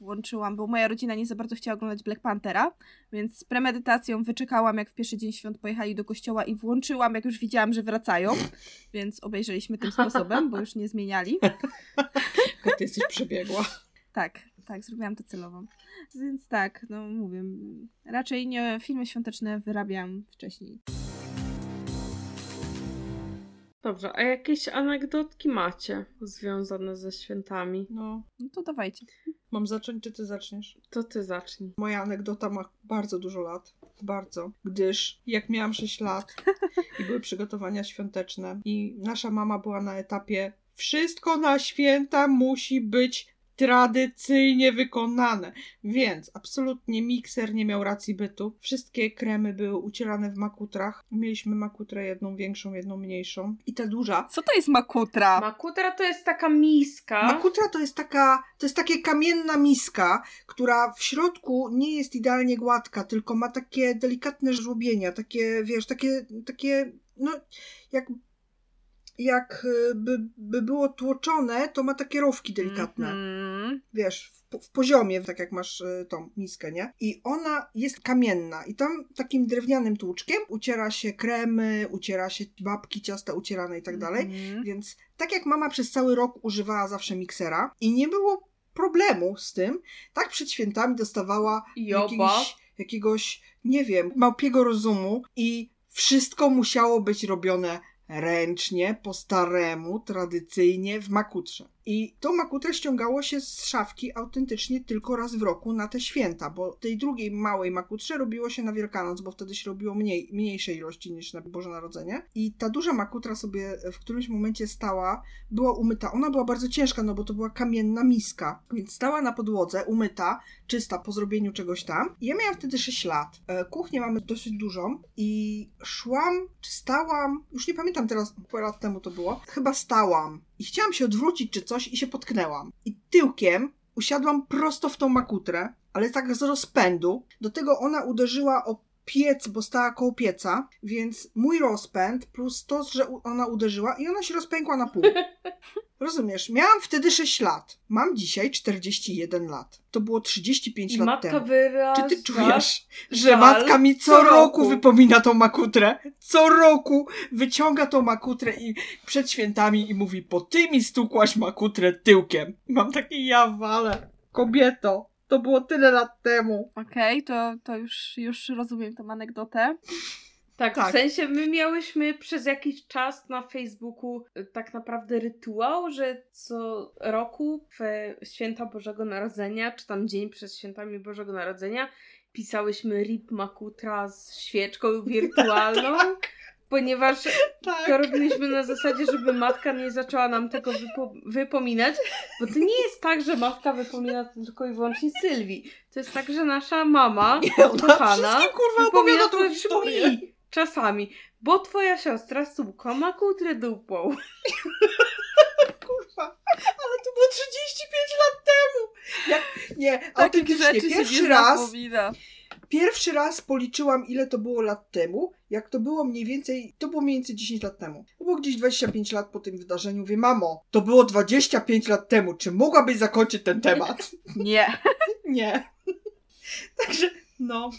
włączyłam, bo moja rodzina nie za bardzo chciała oglądać Black Panthera, więc z premedytacją wyczekałam, jak w pierwszy dzień świąt pojechali do kościoła i włączyłam, jak już widziałam, że wracają, więc obejrzeliśmy tym sposobem, bo już nie zmieniali. Jak ty jesteś przebiegła. Tak, tak, zrobiłam to celowo. Więc tak, no mówię, raczej nie filmy świąteczne wyrabiam wcześniej. Dobrze, a jakieś anegdotki macie związane ze świętami? No, No to dawajcie. mam zacząć, czy ty zaczniesz? To ty zacznij. Moja anegdota ma bardzo dużo lat. Bardzo. Gdyż jak miałam 6 lat i były przygotowania świąteczne i nasza mama była na etapie wszystko na święta musi być tradycyjnie wykonane. Więc absolutnie mikser nie miał racji bytu. Wszystkie kremy były ucierane w makutrach. Mieliśmy makutrę jedną większą, jedną mniejszą. I ta duża. Co to jest makutra? Makutra to jest taka miska. Makutra to jest taka, to jest takie kamienna miska, która w środku nie jest idealnie gładka, tylko ma takie delikatne żłobienia, takie, wiesz, takie, takie, no, jak, jak y, by, by było tłoczone, to ma takie rowki delikatne, Mhm. wiesz, w, w poziomie, tak jak masz y, tą miskę, nie? I ona jest kamienna i tam takim drewnianym tłuczkiem uciera się kremy, uciera się babki, ciasta ucierane i tak dalej. Mhm. Więc tak jak mama przez cały rok używała zawsze miksera i nie było problemu z tym, tak przed świętami dostawała jakiegoś, jakiegoś, nie wiem, małpiego rozumu i wszystko musiało być robione ręcznie, po staremu, tradycyjnie w makutrze. I tą makutrę ściągało się z szafki autentycznie tylko raz w roku na te święta, bo tej drugiej małej makutrze robiło się na Wielkanoc, bo wtedy się robiło mniej, mniejszej ilości niż na Boże Narodzenie. I ta duża makutra sobie w którymś momencie stała, była umyta. Ona była bardzo ciężka, no bo to była kamienna miska, więc stała na podłodze, umyta, czysta po zrobieniu czegoś tam. I ja miałam wtedy 6 lat. E, Kuchnię mamy dosyć dużą i szłam, czy stałam, już nie pamiętam teraz, parę lat temu to było, chyba stałam. I chciałam się odwrócić czy coś i się potknęłam. I tyłkiem usiadłam prosto w tą makutrę, ale tak z rozpędu. Do tego ona uderzyła o piec, bo stała koło pieca, więc mój rozpęd plus to, że ona uderzyła i ona się rozpękła na pół. Rozumiesz? Miałam wtedy 6 lat. Mam dzisiaj 41 lat. To było 35 I lat matka temu. wyraża... Czy ty czujesz, że matka mi co, co roku. roku. wypomina tą makutrę? Co roku wyciąga tą makutrę i przed świętami i mówi, po ty mi stukłaś makutrę tyłkiem. I mam takie ja wale. Kobieto, to było tyle lat temu. Okej, to, to już, już rozumiem tą anegdotę. Tak, Tak. w sensie my miałyśmy przez jakiś czas na Facebooku y, tak naprawdę rytuał, że co roku w święta Bożego Narodzenia, czy tam dzień przed świętami Bożego Narodzenia, pisałyśmy RIP Makutra z świeczką wirtualną, ponieważ Tak. to robiliśmy na zasadzie, żeby matka nie zaczęła nam tego wypo- wypominać, bo to nie jest tak, że matka wypomina tylko i wyłącznie Sylwii. To jest tak, że nasza mama, ona kochana, wszystkim kurwa wypomina to historię. mi czasami, bo twoja siostra suka ma kutrę dupą. Kurwa, ale to było 35 lat temu. Jak, nie, autentycznie, pierwszy nie raz, zapomina. Pierwszy raz policzyłam, ile to było lat temu, jak to było mniej więcej, to było mniej więcej 10 lat temu. To było gdzieś 25 lat po tym wydarzeniu. Mówię, mamo, to było 25 lat temu, czy mogłabyś zakończyć ten temat? Nie. Nie. Także, no.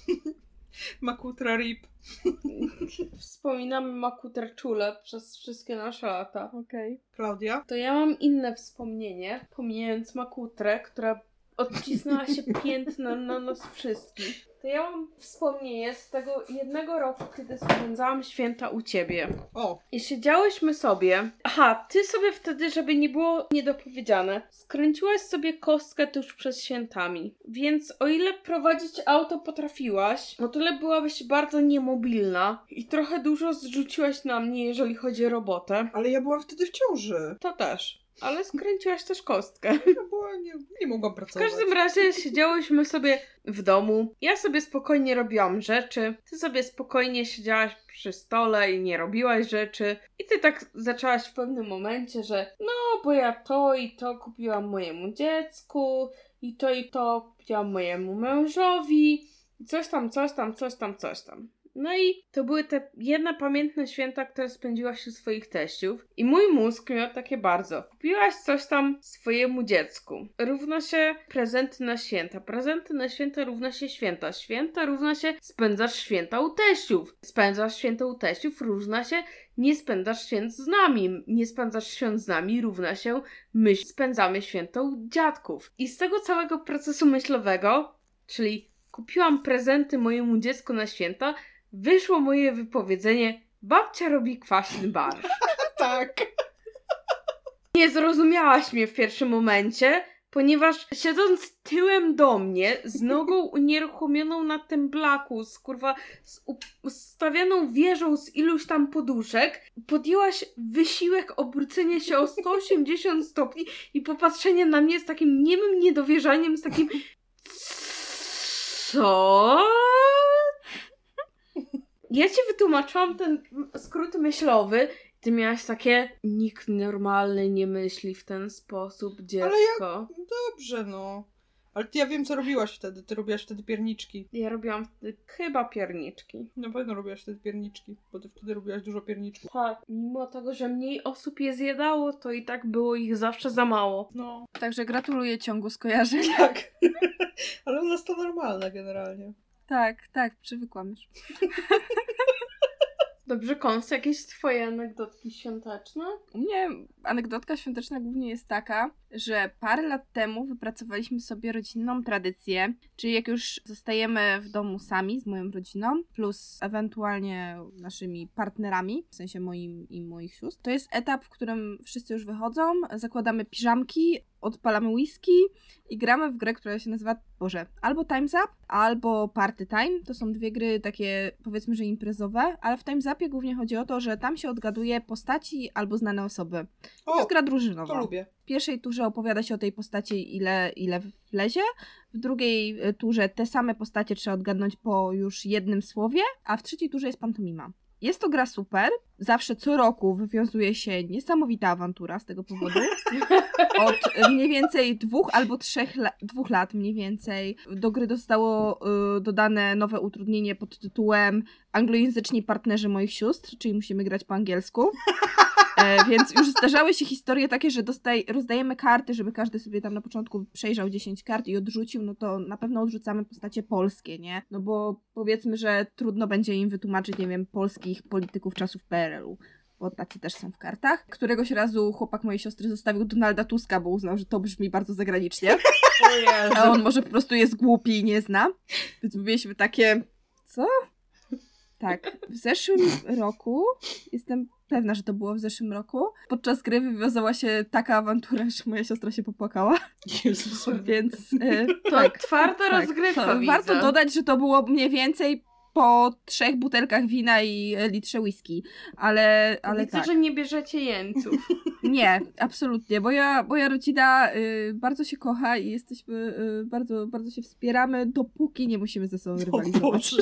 Makutra rip. Wspominamy makutrę czule przez wszystkie nasze lata. Okej. Klaudia? To ja mam inne wspomnienie, pomijając makutrę, która odcisnęła się piętnem na nas wszystkich. To ja mam wspomnienie z tego jednego roku, kiedy spędzałam święta u ciebie. O, I siedziałyśmy sobie. Aha, ty sobie wtedy, żeby nie było niedopowiedziane, skręciłaś sobie kostkę tuż przed świętami. Więc o ile prowadzić auto potrafiłaś, o tyle byłabyś bardzo niemobilna i trochę dużo zrzuciłaś na mnie, jeżeli chodzi o robotę. ale ja byłam wtedy w ciąży. To też. Ale skręciłaś też kostkę. Ja była, nie, nie mogłam W pracować. każdym razie siedziałyśmy sobie w domu. Ja sobie spokojnie robiłam rzeczy. Ty sobie spokojnie siedziałaś przy stole i nie robiłaś rzeczy. I ty tak zaczęłaś w pewnym momencie, że no, bo ja to i to kupiłam mojemu dziecku, i to i to kupiłam mojemu mężowi, i coś tam, coś tam, coś tam, coś tam. No i to były te jedne pamiętne święta, które spędziłaś u swoich teściów. I mój mózg miał takie bardzo. Kupiłaś coś tam swojemu dziecku. Równa się prezenty na święta. Prezenty na święta równa się święta. Święta równa się spędzasz święta u teściów. Spędzasz święta u teściów równa się nie spędzasz święt z nami. Nie spędzasz świąt z nami równa się my spędzamy święta u dziadków. I z tego całego procesu myślowego, czyli kupiłam prezenty mojemu dziecku na święta, wyszło moje wypowiedzenie babcia robi kwaśny barsz. Tak. Nie zrozumiałaś mnie w pierwszym momencie, ponieważ siedząc tyłem do mnie, z nogą unieruchomioną na tym blaku, z kurwa z ustawioną wieżą z iluś tam poduszek, podjęłaś wysiłek obrócenia się o 180 stopni i popatrzenia na mnie z takim niemym niedowierzaniem, z takim co? Ja ci wytłumaczyłam ten skrót myślowy. Ty miałaś takie, nikt normalny nie myśli w ten sposób, dziecko. Dobrze, no. Ale ty ja wiem, co robiłaś wtedy. Ty robiłaś wtedy pierniczki. Ja robiłam wtedy chyba pierniczki. Na pewno robiłaś wtedy pierniczki, bo ty wtedy robiłaś dużo pierniczków. Tak. Mimo tego, że mniej osób je zjadało, to i tak było ich zawsze za mało. No, Także gratuluję ciągu skojarzeń. tak. Ale u nas to normalne generalnie. Tak, tak, przywykłam już. Dobrze, Kons, jakieś twoje anegdotki świąteczne? U mnie anegdotka świąteczna głównie jest taka, że parę lat temu wypracowaliśmy sobie rodzinną tradycję, czyli jak już zostajemy w domu sami z moją rodziną, plus ewentualnie naszymi partnerami, w sensie moim i moich sióstr, to jest etap, w którym wszyscy już wychodzą, zakładamy piżamki, odpalamy whisky i gramy w grę, która się nazywa, Boże, albo Time's Up, albo Party Time. To są dwie gry takie, powiedzmy, że imprezowe, ale w Time's Upie głównie chodzi o to, że tam się odgaduje postaci albo znane osoby. To O, jest gra drużynowa. to lubię. W pierwszej turze opowiada się o tej postaci, ile, ile wlezie. W drugiej e, turze te same postacie trzeba odgadnąć po już jednym słowie, a w trzeciej turze jest pantomima. Jest to gra super. Zawsze co roku wywiązuje się niesamowita awantura z tego powodu. Od e, mniej więcej dwóch albo trzech la- dwóch lat mniej więcej do gry zostało e, dodane nowe utrudnienie pod tytułem Anglojęzyczni partnerzy moich sióstr, czyli musimy grać po angielsku. E, więc już zdarzały się historie takie, że dostaj, rozdajemy karty, żeby każdy sobie tam na początku przejrzał 10 kart i odrzucił, no to na pewno odrzucamy postacie polskie, nie? No bo powiedzmy, że trudno będzie im wytłumaczyć, nie wiem, polskich polityków czasów PRL-u. Bo tacy też są w kartach. Któregoś razu chłopak mojej siostry zostawił Donalda Tuska, bo uznał, że to brzmi bardzo zagranicznie. A on może po prostu jest głupi i nie zna. Więc my mieliśmy takie, co? Tak. W zeszłym roku, jestem pewna, że to było w zeszłym roku, podczas gry wywiązała się taka awantura, że moja siostra się popłakała. Jezus. Więc e, To tak. twarda tak. rozgrywka, To widzę. Warto dodać, że to było mniej więcej po trzech butelkach wina i e, litrze whisky, ale, ale Widzę, tak. że nie bierzecie jeńców. Nie, absolutnie. Moja, moja rodzina y, bardzo się kocha i jesteśmy, y, bardzo, bardzo się wspieramy, dopóki nie musimy ze sobą rywalizować.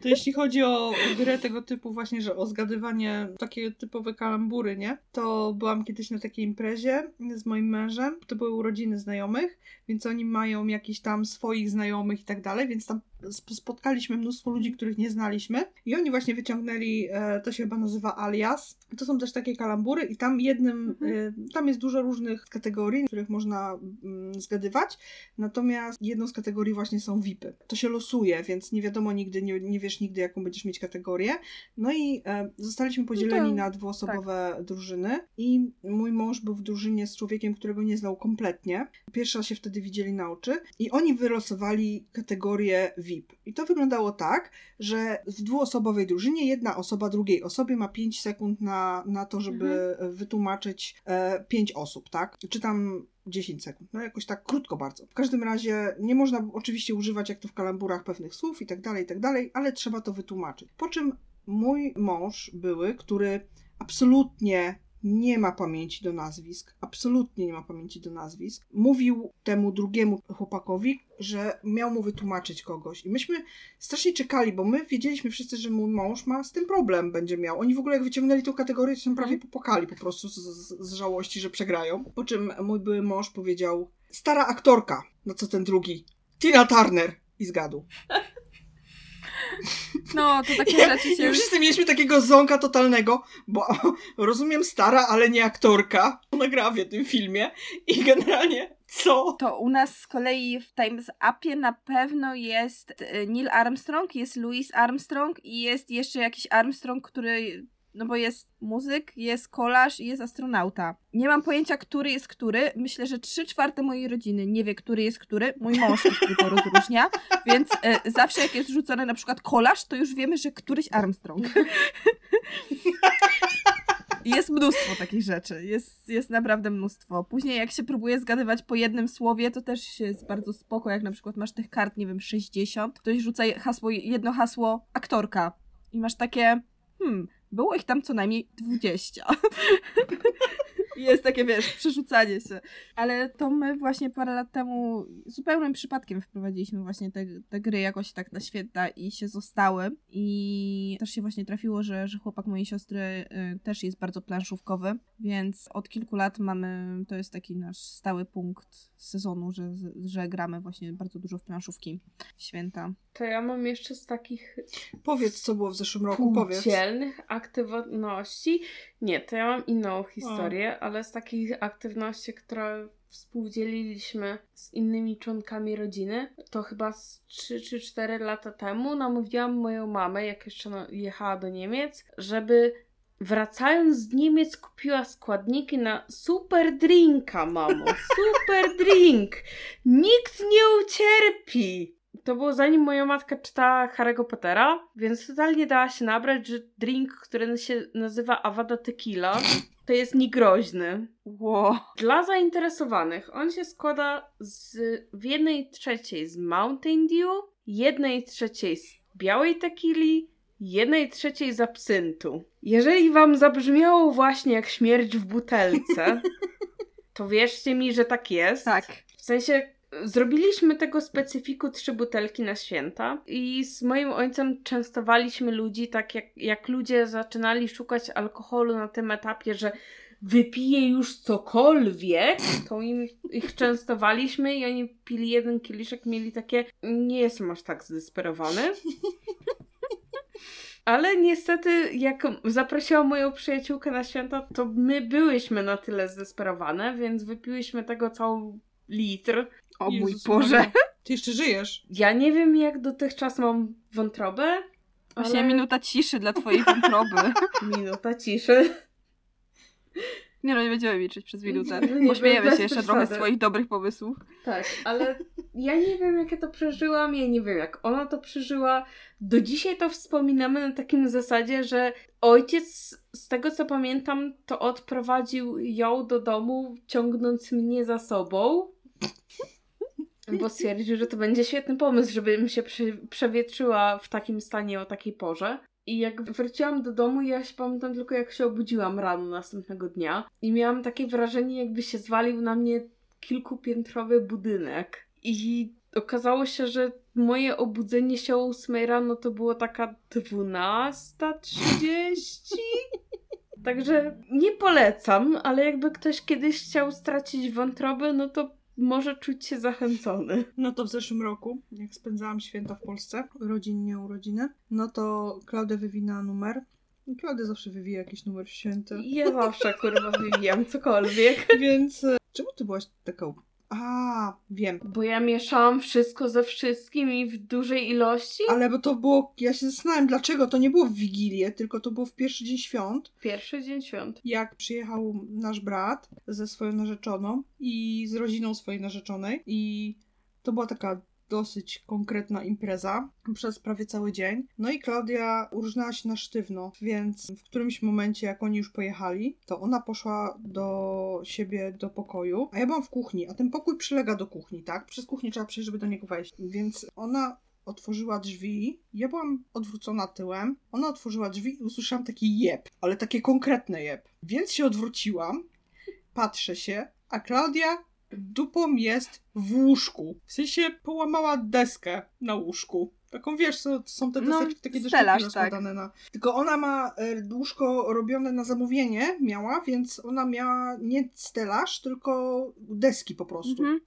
To jeśli chodzi o grę tego typu właśnie, że o zgadywanie takie typowe kalambury, nie? To byłam kiedyś na takiej imprezie z moim mężem. To były urodziny znajomych, więc oni mają jakiś tam swoich znajomych i tak dalej, więc tam spotkaliśmy mnóstwo ludzi, których nie znaliśmy i oni właśnie wyciągnęli, e, to się chyba nazywa alias. To są też takie kalambury i tam jednym, e, tam jest dużo różnych kategorii, w których można mm, zgadywać, natomiast jedną z kategorii właśnie są VIPy. To się losuje, więc nie wiadomo nigdy, nie, nie wiesz nigdy jaką będziesz mieć kategorię. No i e, zostaliśmy podzieleni to- na dwuosobowe drużyny i mój mąż był w drużynie z człowiekiem, którego nie znał kompletnie. Pierwszy raz się wtedy widzieli na oczy i oni wylosowali kategorię VIP. I to wyglądało tak, że w dwuosobowej drużynie jedna osoba drugiej osobie ma 5 sekund na, na to, żeby wytłumaczyć e, 5 osób, tak? Czy tam 10 sekund, no jakoś tak krótko bardzo. W każdym razie nie można oczywiście używać jak to w kalamburach pewnych słów i tak dalej, i tak dalej, ale trzeba to wytłumaczyć. Po czym mój mąż były, który absolutnie nie ma pamięci do nazwisk, absolutnie nie ma pamięci do nazwisk, mówił temu drugiemu chłopakowi, że miał mu wytłumaczyć kogoś. I myśmy strasznie czekali, bo my wiedzieliśmy wszyscy, że mój mąż ma z tym problem, będzie miał. Oni w ogóle jak wyciągnęli tą kategorię, to się prawie popłakali po prostu z, z, z żałości, że przegrają. Po czym mój były mąż powiedział, stara aktorka, no co ten drugi, Tina Turner. I zgadł. No, to takie Ja, rzeczy I się... wszyscy mieliśmy takiego ząka totalnego, bo rozumiem stara, ale nie aktorka. Ona gra w tym filmie i generalnie co? To u nas z kolei w Times Upie na pewno jest e, Neil Armstrong, jest Louis Armstrong i jest jeszcze jakiś Armstrong, który... No bo jest muzyk, jest kolarz i jest astronauta. Nie mam pojęcia, który jest który. Myślę, że trzy czwarte mojej rodziny nie wie, który jest który. Mój mąż już tylko rozróżnia. Więc e, zawsze jak jest rzucony na przykład kolarz, to już wiemy, że któryś Armstrong. Jest mnóstwo takich rzeczy. Jest, jest naprawdę mnóstwo. Później jak się próbuje zgadywać po jednym słowie, to też jest bardzo spoko, jak na przykład masz tych kart, nie wiem, 60. Ktoś rzuca hasło, jedno hasło aktorka. I masz takie, hmm, było ich tam co najmniej 20. I Jest takie, wiesz, przerzucanie się. Ale to my właśnie parę lat temu zupełnym przypadkiem wprowadziliśmy właśnie te, te gry jakoś tak na święta i się zostały. I też się właśnie trafiło, że, że chłopak mojej siostry y, też jest bardzo planszówkowy, więc od kilku lat mamy, to jest taki nasz stały punkt sezonu, że, że gramy właśnie bardzo dużo w planszówki w święta. To ja mam jeszcze z takich Powiedz, co było w zeszłym roku, powiedz. aktywności. Nie, to ja mam inną historię, ale z takich aktywności, które współdzieliliśmy z innymi członkami rodziny, to chyba z 3 czy 4 lata temu namówiłam moją mamę, jak jeszcze jechała do Niemiec, żeby wracając z Niemiec kupiła składniki na super drinka, mamo. Super drink! Nikt nie ucierpi! To było zanim moja matka czytała Harry'ego Pottera, więc totalnie dała się nabrać, że drink, który się nazywa Avada Tequila, to jest niegroźny. Wow. Dla zainteresowanych on się składa z w jednej trzeciej z Mountain Dew, jednej trzeciej z białej tequili, jednej trzeciej z absyntu. Jeżeli wam zabrzmiało właśnie jak śmierć w butelce, to wierzcie mi, że tak jest. Tak. W sensie zrobiliśmy tego specyfiku trzy butelki na święta i z moim ojcem częstowaliśmy ludzi tak jak, jak ludzie zaczynali szukać alkoholu na tym etapie, że wypije już cokolwiek, to im, ich częstowaliśmy i oni pili jeden kieliszek, mieli takie nie jestem aż tak zdesperowany. Ale niestety, jak zaprosiłam moją przyjaciółkę na święta, to my byłyśmy na tyle zdesperowane, więc wypiłyśmy tego cały litr. O mój Jezus Boże. Maria. Ty jeszcze żyjesz. Ja nie wiem, jak dotychczas mam wątrobę. Właśnie ale- minuta ciszy dla twojej wątroby. Minuta ciszy. Nie no, nie będziemy liczyć przez minutę. Nie, nie, Pośmiejemy się jeszcze trochę z twoich dobrych pomysłów. Tak, ale ja nie wiem, jak ja to przeżyłam, ja nie wiem, jak ona to przeżyła. Do dzisiaj to wspominamy na takim zasadzie, że ojciec, z tego co pamiętam, to odprowadził ją do domu, ciągnąc mnie za sobą. Bo stwierdził, że to będzie świetny pomysł, żebym się prze- przewietrzyła w takim stanie o takiej porze. I jak wróciłam do domu, ja się pamiętam tylko jak się obudziłam rano następnego dnia i miałam takie wrażenie, jakby się zwalił na mnie kilkupiętrowy budynek. I okazało się, że moje obudzenie się o 8 rano to było taka 12.30. Także nie polecam, ale jakby ktoś kiedyś chciał stracić wątrobę, no to może czuć się zachęcony. No to w zeszłym roku, jak spędzałam święta w Polsce, rodzinnie urodziny, no to Klaudia wywinęła numer. Klaudia zawsze wywija jakiś numer w święty. Ja zawsze kurwa wywijam cokolwiek. Więc e, czemu ty byłaś taką... A, wiem. Bo ja mieszałam wszystko ze wszystkim i w dużej ilości. Ale bo to było... Ja się zastanawiam, dlaczego to nie było w Wigilię, tylko to było w pierwszy dzień świąt. Pierwszy dzień świąt. jak przyjechał nasz brat ze swoją narzeczoną i z rodziną swojej narzeczonej i to była taka dosyć konkretna impreza przez prawie cały dzień. No i Klaudia urżnęła się na sztywno, więc w którymś momencie, jak oni już pojechali, to ona poszła do siebie do pokoju, a ja byłam w kuchni, a ten pokój przylega do kuchni, tak? Przez kuchnię trzeba przejść, żeby do niego wejść. Więc ona otworzyła drzwi, ja byłam odwrócona tyłem, ona otworzyła drzwi i usłyszałam taki jeb, ale takie konkretne jeb. Więc się odwróciłam, patrzę się, a Klaudia dupą jest w łóżku. W sensie połamała deskę na łóżku. Taką wiesz, co, to są te No, deseczki takie stelaż, deseczki tak. rozkładane na... Tylko ona ma e, łóżko robione na zamówienie, miała, więc ona miała nie stelaż, tylko deski po prostu. Mhm.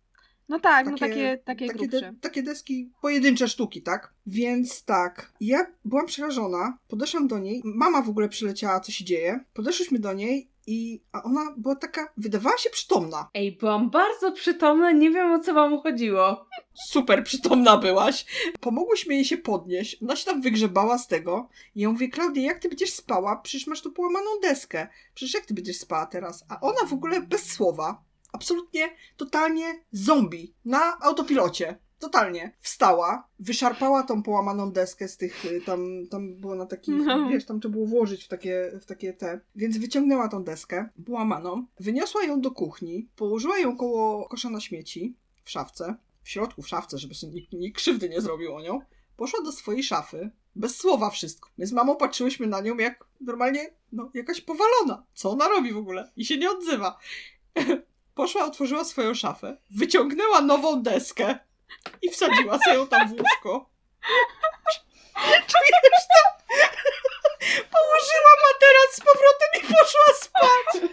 No tak, no takie, takie, takie, de, takie deski, pojedyncze sztuki, tak? Więc tak, ja byłam przerażona, podeszłam do niej, mama w ogóle przyleciała, co się dzieje, podeszliśmy do niej i a ona była taka, wydawała się przytomna. Ej, byłam bardzo przytomna, nie wiem o co wam chodziło. Super przytomna byłaś. Pomogłyśmy jej się podnieść, ona się tam wygrzebała z tego i ja mówię, Klaudia, jak ty będziesz spała? Przecież masz tu połamaną deskę. Przecież jak ty będziesz spała teraz? A ona w ogóle bez słowa, absolutnie, totalnie zombie na autopilocie. Totalnie. Wstała, wyszarpała tą połamaną deskę z tych, y, tam, tam było na takich, No. wiesz, tam trzeba było włożyć w takie, w takie te, więc wyciągnęła tą deskę, połamaną, wyniosła ją do kuchni, położyła ją koło kosza na śmieci, w szafce, w środku w szafce, żeby sobie nikt, nikt krzywdy nie zrobił o nią, poszła do swojej szafy, bez słowa wszystko. My z mamą patrzyłyśmy na nią jak normalnie, no, jakaś powalona. Co ona robi w ogóle? I się nie odzywa. Poszła, otworzyła swoją szafę, wyciągnęła nową deskę i wsadziła sobie ją tam w łóżko. Czujesz to? Położyła materac z powrotem i poszła spać.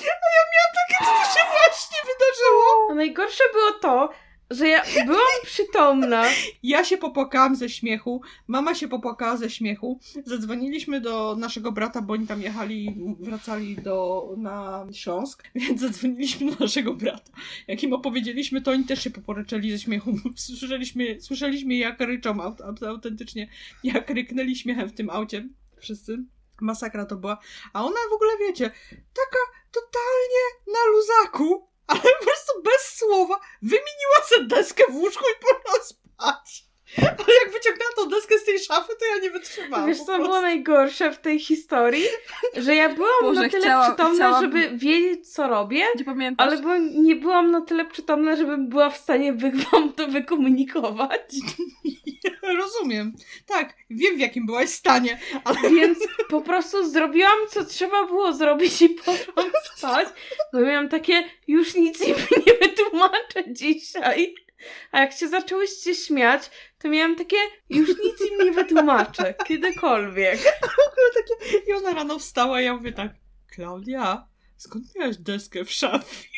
A ja miałam takie, co się właśnie wydarzyło. A najgorsze było to, że ja byłam przytomna. Ja się popłakałam ze śmiechu, mama się popłakała ze śmiechu. Zadzwoniliśmy do naszego brata, bo oni tam jechali, wracali do, na Śląsk, więc zadzwoniliśmy do naszego brata. Jak im opowiedzieliśmy, to oni też się poporyczeli ze śmiechu. Słyszeliśmy, słyszeliśmy jak ryczą aut, aut, autentycznie, jak ryknęli śmiechem w tym aucie wszyscy. Masakra to była. A ona w ogóle, wiecie, taka totalnie na luzaku, ale po prostu bez słowa wymieniła sobie deskę w łóżku i poszła spać. Ale jak wyciągnęła tą deskę z tej szafy, to ja nie wytrzymałam. Wiesz co było najgorsze w tej historii? Że ja byłam Boże, na tyle chciała- przytomna, chciałam- żeby wiedzieć co robię, Nie ale byłam, nie byłam na tyle przytomna, żebym była w stanie wy- wam to wykomunikować. Rozumiem. Tak, wiem w jakim byłaś stanie, ale Więc po prostu zrobiłam, co trzeba było zrobić i poszłam spać. Bo miałam takie, już nic im nie wytłumaczę dzisiaj. A jak się zaczęłyście śmiać, to miałam takie, już nic im nie wytłumaczę. Kiedykolwiek. takie... I ona rano wstała i ja mówię tak, Klaudia, skąd miałaś deskę w szafie?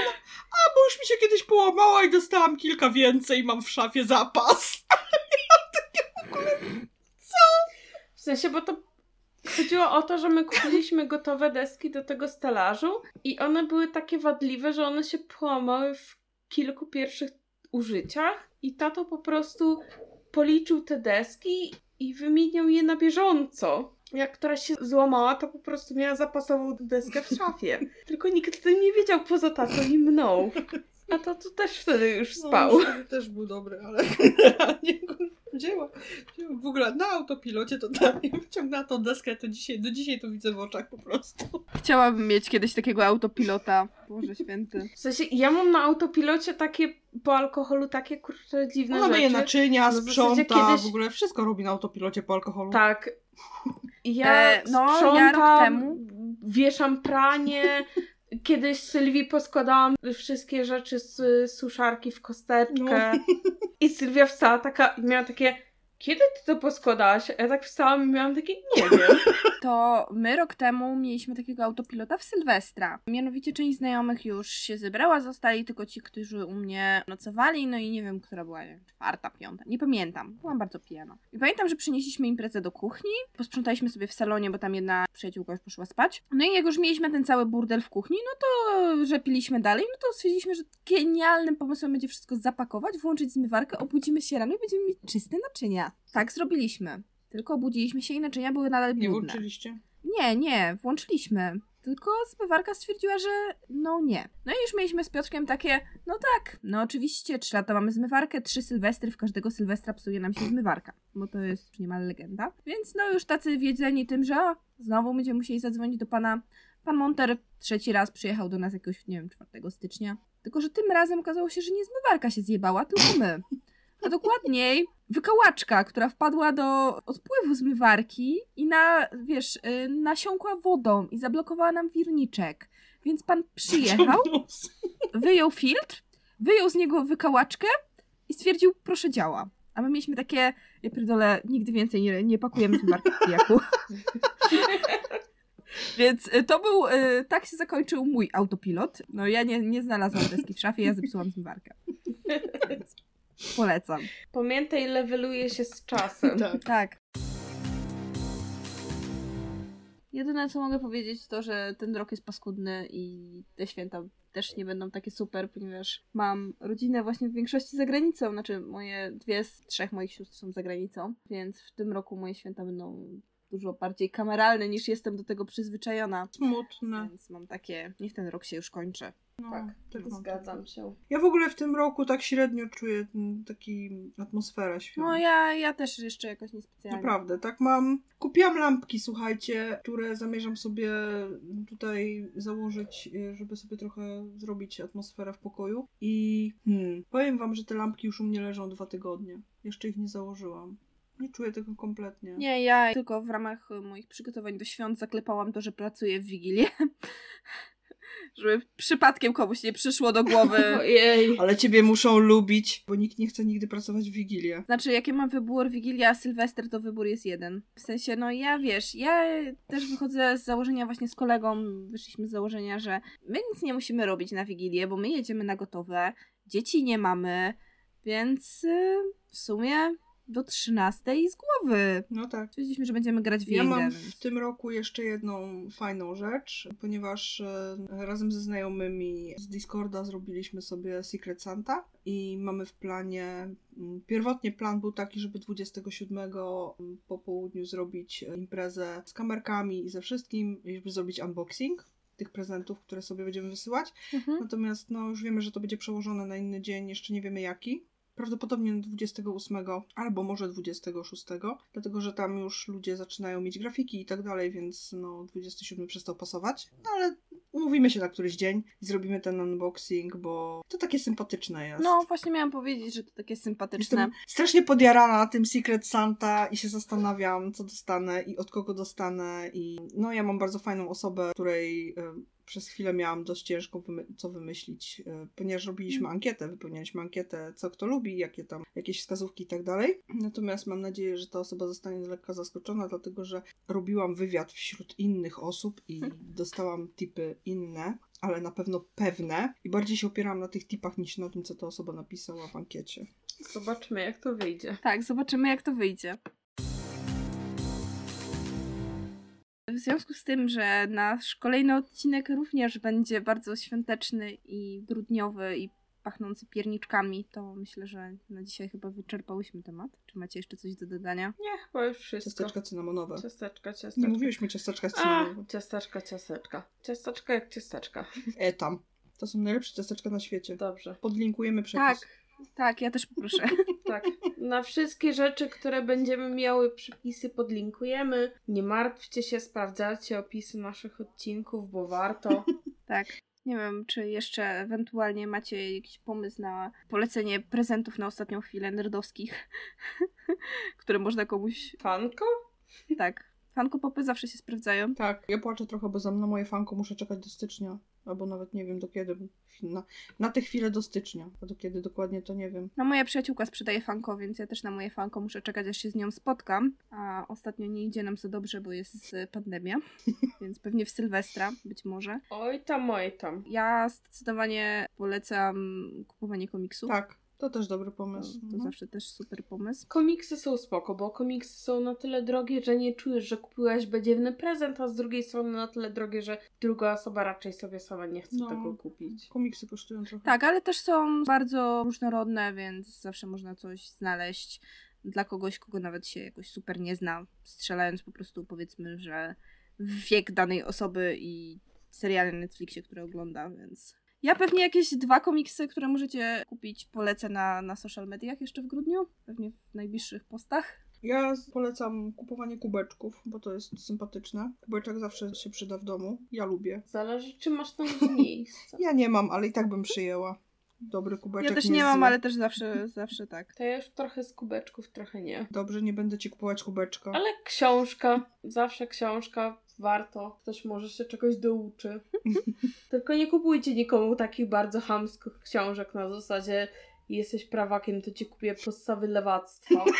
Ona, A, bo już mi się kiedyś połamała i dostałam kilka więcej, mam w szafie zapas. W sensie, bo to chodziło o to, że my kupiliśmy gotowe deski do tego stelażu i one były takie wadliwe, że one się połamały w kilku pierwszych użyciach i tato po prostu policzył te deski i wymieniał je na bieżąco. Jak która się złamała, to po prostu miała zapasową deskę w szafie. Tylko nikt o tym nie wiedział poza tatą i mną. A to, to też wtedy już No, spał. wtedy też był dobry, ale generalnie wzięła. wzięła W ogóle na autopilocie to mnie wyciągnęła tą deskę, to dzisiaj, do dzisiaj to widzę w oczach po prostu. Chciałabym mieć kiedyś takiego autopilota. Boże święty. W sensie, ja mam na autopilocie takie, po alkoholu takie kurczę dziwne Ona rzeczy. myje naczynia, No w sprząta, kiedyś- w ogóle wszystko robi na autopilocie po alkoholu. Tak. Ja E, no, ja sprzątam, rok temu- wieszam pranie. Kiedyś Sylwii poskładałam wszystkie rzeczy z suszarki w kosteczkę. No. I Sylwia wstała taka, miała takie, kiedy ty to poskładałaś? Ja tak wstałam i miałam takie, nie wiem. To my rok temu mieliśmy takiego autopilota w Sylwestra. Mianowicie część znajomych już się zebrała, zostali tylko ci, którzy u mnie nocowali, no i nie wiem, która była, nie wiem, czwarta, piąta, nie pamiętam. Byłam bardzo pijana. I pamiętam, że przynieśliśmy imprezę do kuchni, posprzątaliśmy sobie w salonie, bo tam jedna przyjaciółka już poszła spać. No i jak już mieliśmy ten cały burdel w kuchni, no to że piliśmy dalej, no to stwierdziliśmy, że genialnym pomysłem będzie wszystko zapakować, włączyć zmywarkę, obudzimy się rano i będziemy mieć czyste naczynia. Tak zrobiliśmy. Tylko obudziliśmy się i naczynia były nadal Nie brudne. włączyliście? Nie, nie, włączyliśmy. Tylko zmywarka stwierdziła, że no nie. No i już mieliśmy z Piotrkiem takie, no tak, no oczywiście, trzy lata mamy zmywarkę, trzy sylwestry, w każdego sylwestra psuje nam się zmywarka, bo to jest już niemal legenda. Więc no już tacy wiedzeni tym, że o, znowu będziemy musieli zadzwonić do pana. Pan Monter trzeci raz przyjechał do nas jakiegoś, nie wiem, 4 stycznia. Tylko, że tym razem okazało się, że nie zmywarka się zjebała, tylko my. A dokładniej wykałaczka, która wpadła do odpływu zmywarki i na, wiesz, y, nasiąkła wodą i zablokowała nam wirniczek. Więc pan przyjechał, wyjął filtr, wyjął z niego wykałaczkę i stwierdził, proszę działa. A my mieliśmy takie, ja pierdolę, nigdy więcej nie, nie pakujemy zmywarki w pijaku. Więc y, to był, y, tak się zakończył mój autopilot. No ja nie, nie znalazłam deski w szafie, ja zepsułam zmywarkę. Polecam. Pamiętaj, leveluje się z czasem. Tak. Tak. Jedyne co mogę powiedzieć to, że ten rok jest paskudny i te święta też nie będą takie super, ponieważ mam rodzinę właśnie w większości za granicą. Znaczy moje dwie z trzech moich sióstr są za granicą, więc w tym roku moje święta będą dużo bardziej kameralne niż jestem do tego przyzwyczajona. Smutne. Więc mam takie, niech ten rok się już kończy. No, Tak, mam Zgadzam się. Ja w ogóle w tym roku tak średnio czuję taki atmosferę świąt. No ja, ja też jeszcze jakoś niespecjalnie. Naprawdę, tak mam. Kupiłam lampki, słuchajcie, które zamierzam sobie tutaj założyć, y, żeby sobie trochę zrobić atmosferę w pokoju. I hmm, powiem wam, że te lampki już u mnie leżą dwa tygodnie. Jeszcze ich nie założyłam. Nie czuję tego kompletnie. Nie, ja tylko w ramach moich przygotowań do świąt zaklepałam to, że pracuję w Wigilię. Żeby przypadkiem komuś nie przyszło do głowy. Ojej. Ale ciebie muszą lubić, bo nikt nie chce nigdy pracować w Wigilię. Znaczy, jaki mam wybór Wigilia, Sylwester, to wybór jest jeden. W sensie, no ja wiesz, ja też wychodzę z założenia właśnie z kolegą, wyszliśmy z założenia, że my nic nie musimy robić na Wigilię, bo my jedziemy na gotowe, dzieci nie mamy, więc y, w sumie do 13 z głowy. No tak. Stwierdziliśmy, że będziemy grać w Ja mam w tym roku jeszcze jedną fajną rzecz, ponieważ e, razem ze znajomymi z Discorda zrobiliśmy sobie Secret Santa i mamy w planie, mm, pierwotnie plan był taki, żeby 27 po południu zrobić e, imprezę z kamerkami i ze wszystkim, żeby zrobić unboxing tych prezentów, które sobie będziemy wysyłać. Mhm. Natomiast no, już wiemy, że to będzie przełożone na inny dzień, jeszcze nie wiemy jaki. Prawdopodobnie na 28 albo może 26, dlatego że tam już ludzie zaczynają mieć grafiki i tak dalej, więc no 27 przestał pasować. No ale umówimy się na któryś dzień i zrobimy ten unboxing, bo to takie sympatyczne jest. No, właśnie miałam powiedzieć, że to takie sympatyczne. Jestem strasznie podjarana tym Secret Santa i się zastanawiam, co dostanę i od kogo dostanę. I no, ja mam bardzo fajną osobę, której przez chwilę miałam dość ciężko wymy- co wymyślić, e, ponieważ robiliśmy ankietę, wypełnialiśmy ankietę, co kto lubi, jakie tam, jakieś wskazówki i tak dalej. Natomiast mam nadzieję, że ta osoba zostanie lekko zaskoczona, dlatego że robiłam wywiad wśród innych osób i dostałam tipy inne, ale na pewno pewne i bardziej się opierałam na tych tipach niż na tym, co ta osoba napisała w ankiecie. Zobaczmy, jak to wyjdzie. Tak, zobaczymy jak to wyjdzie. W związku z tym, że nasz kolejny odcinek również będzie bardzo świąteczny i grudniowy i pachnący pierniczkami, to myślę, że na dzisiaj chyba wyczerpałyśmy temat. Czy macie jeszcze coś do dodania? Nie, chyba już wszystko. Ciasteczka cynamonowe. Ciasteczka, ciasteczka. Nie mówiłyśmy ciasteczka A, cynamonowe. ciasteczka, ciasteczka. Ciasteczka jak ciasteczka. E tam. To są najlepsze ciasteczka na świecie. Dobrze. Podlinkujemy przepis. Tak, tak, ja też poproszę. Tak. Na wszystkie rzeczy, które będziemy miały przepisy, podlinkujemy. Nie martwcie się, sprawdzacie opisy naszych odcinków, bo warto. Tak. Nie wiem, czy jeszcze ewentualnie macie jakiś pomysł na polecenie prezentów na ostatnią chwilę nerdowskich, które można komuś... Fanko? Tak. Fanko popy zawsze się sprawdzają. Tak, ja płaczę trochę, bo za na moje fanko muszę czekać do stycznia. Albo nawet nie wiem do kiedy. Na, na tę chwilę do stycznia. A do kiedy dokładnie to nie wiem. No moja przyjaciółka sprzedaje fanko, więc ja też na moje fanko muszę czekać, aż się z nią spotkam. A ostatnio nie idzie nam za dobrze, bo jest e, pandemia, więc pewnie w Sylwestra być może. Oj tam, oj tam. Ja zdecydowanie polecam kupowanie komiksów. Tak, to też dobry To, pomysł. to Mhm. zawsze też super pomysł. Komiksy są spoko, bo komiksy są na tyle drogie, że nie czujesz, że kupiłaś badziewny prezent, a z drugiej strony na tyle drogie, że druga osoba raczej sobie sama nie chce No. tego kupić. Komiksy kosztują trochę. Tak, ale też są bardzo różnorodne, więc zawsze można coś znaleźć dla kogoś, kogo nawet się jakoś super nie zna, strzelając po prostu powiedzmy, że w wiek danej osoby i seriale na Netflixie, które ogląda, więc... Ja pewnie jakieś dwa komiksy, które możecie kupić, polecę na, na social mediach jeszcze w grudniu, pewnie w najbliższych postach. Ja polecam kupowanie kubeczków, bo to jest sympatyczne. Kubeczek zawsze się przyda w domu. Ja lubię. Zależy, czy masz nim miejsce. Ja nie mam, ale i tak bym przyjęła. Dobry kubeczek. Ja też nie mam, zły. ale też zawsze, zawsze tak. To ja już trochę z kubeczków, trochę nie. Dobrze, nie będę ci kupować kubeczka. Ale książka, zawsze książka, warto. Ktoś może się czegoś douczy. Tylko nie kupujcie nikomu takich bardzo chamskich książek na zasadzie jesteś prawakiem, to ci kupię podstawy lewactwa.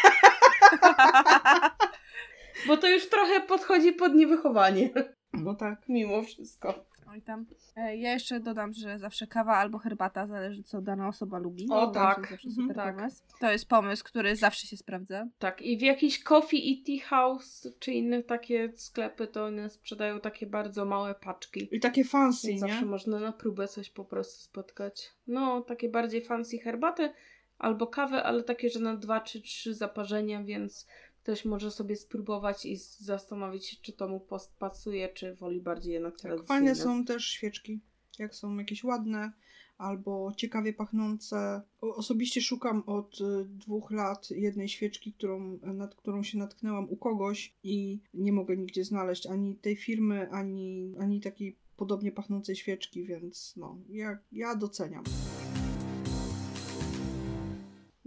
Bo to już trochę podchodzi pod niewychowanie. No tak. Mimo wszystko. Oj tam. E, Ja jeszcze dodam, że zawsze kawa albo herbata, zależy co dana osoba lubi. O, To tak. jest zawsze Mhm, super tak. pomysł. To jest pomysł, który zawsze się sprawdza. Tak, i w jakiś coffee i tea house, czy inne takie sklepy, to one sprzedają takie bardzo małe paczki. I takie fancy, Więc zawsze nie? można na próbę coś po prostu spotkać. No, takie bardziej fancy herbaty albo kawę, ale takie, że na dwa czy trzy zaparzenia, więc ktoś może sobie spróbować i zastanowić się, czy to mu pasuje, czy woli bardziej jednak Tak, tradycyjne. fajne są też świeczki. Jak są jakieś ładne albo ciekawie pachnące. Osobiście szukam od y, dwóch lat jednej świeczki, którą, nad którą się natknęłam u kogoś i nie mogę nigdzie znaleźć ani tej firmy, ani, ani takiej podobnie pachnącej świeczki, więc no, ja, ja doceniam.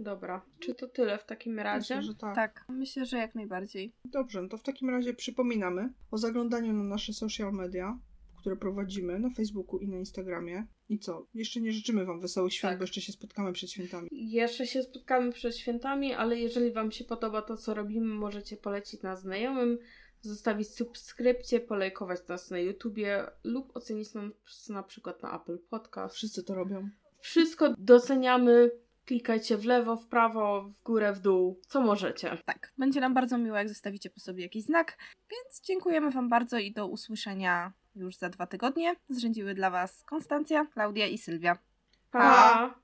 Dobra, czy to tyle w takim razie? Myślę, że tak. Tak, myślę, że jak najbardziej. Dobrze, no to w takim razie przypominamy o zaglądaniu na nasze social media, które prowadzimy na Facebooku i na Instagramie. I co? Jeszcze nie życzymy Wam wesołych świąt, Tak. bo jeszcze się spotkamy przed świętami. Jeszcze się spotkamy przed świętami, ale jeżeli Wam się podoba to, co robimy, możecie polecić nas znajomym, zostawić subskrypcję, polajkować nas na YouTubie lub ocenić nas na przykład na Apple Podcast. Wszyscy to robią. Wszystko doceniamy. Klikajcie w lewo, w prawo, w górę, w dół, co możecie. Tak, będzie nam bardzo miło, jak zostawicie po sobie jakiś znak. Więc dziękujemy Wam bardzo i do usłyszenia już za dwa tygodnie. Zrzędziły dla Was Konstancja, Klaudia i Sylwia. Pa!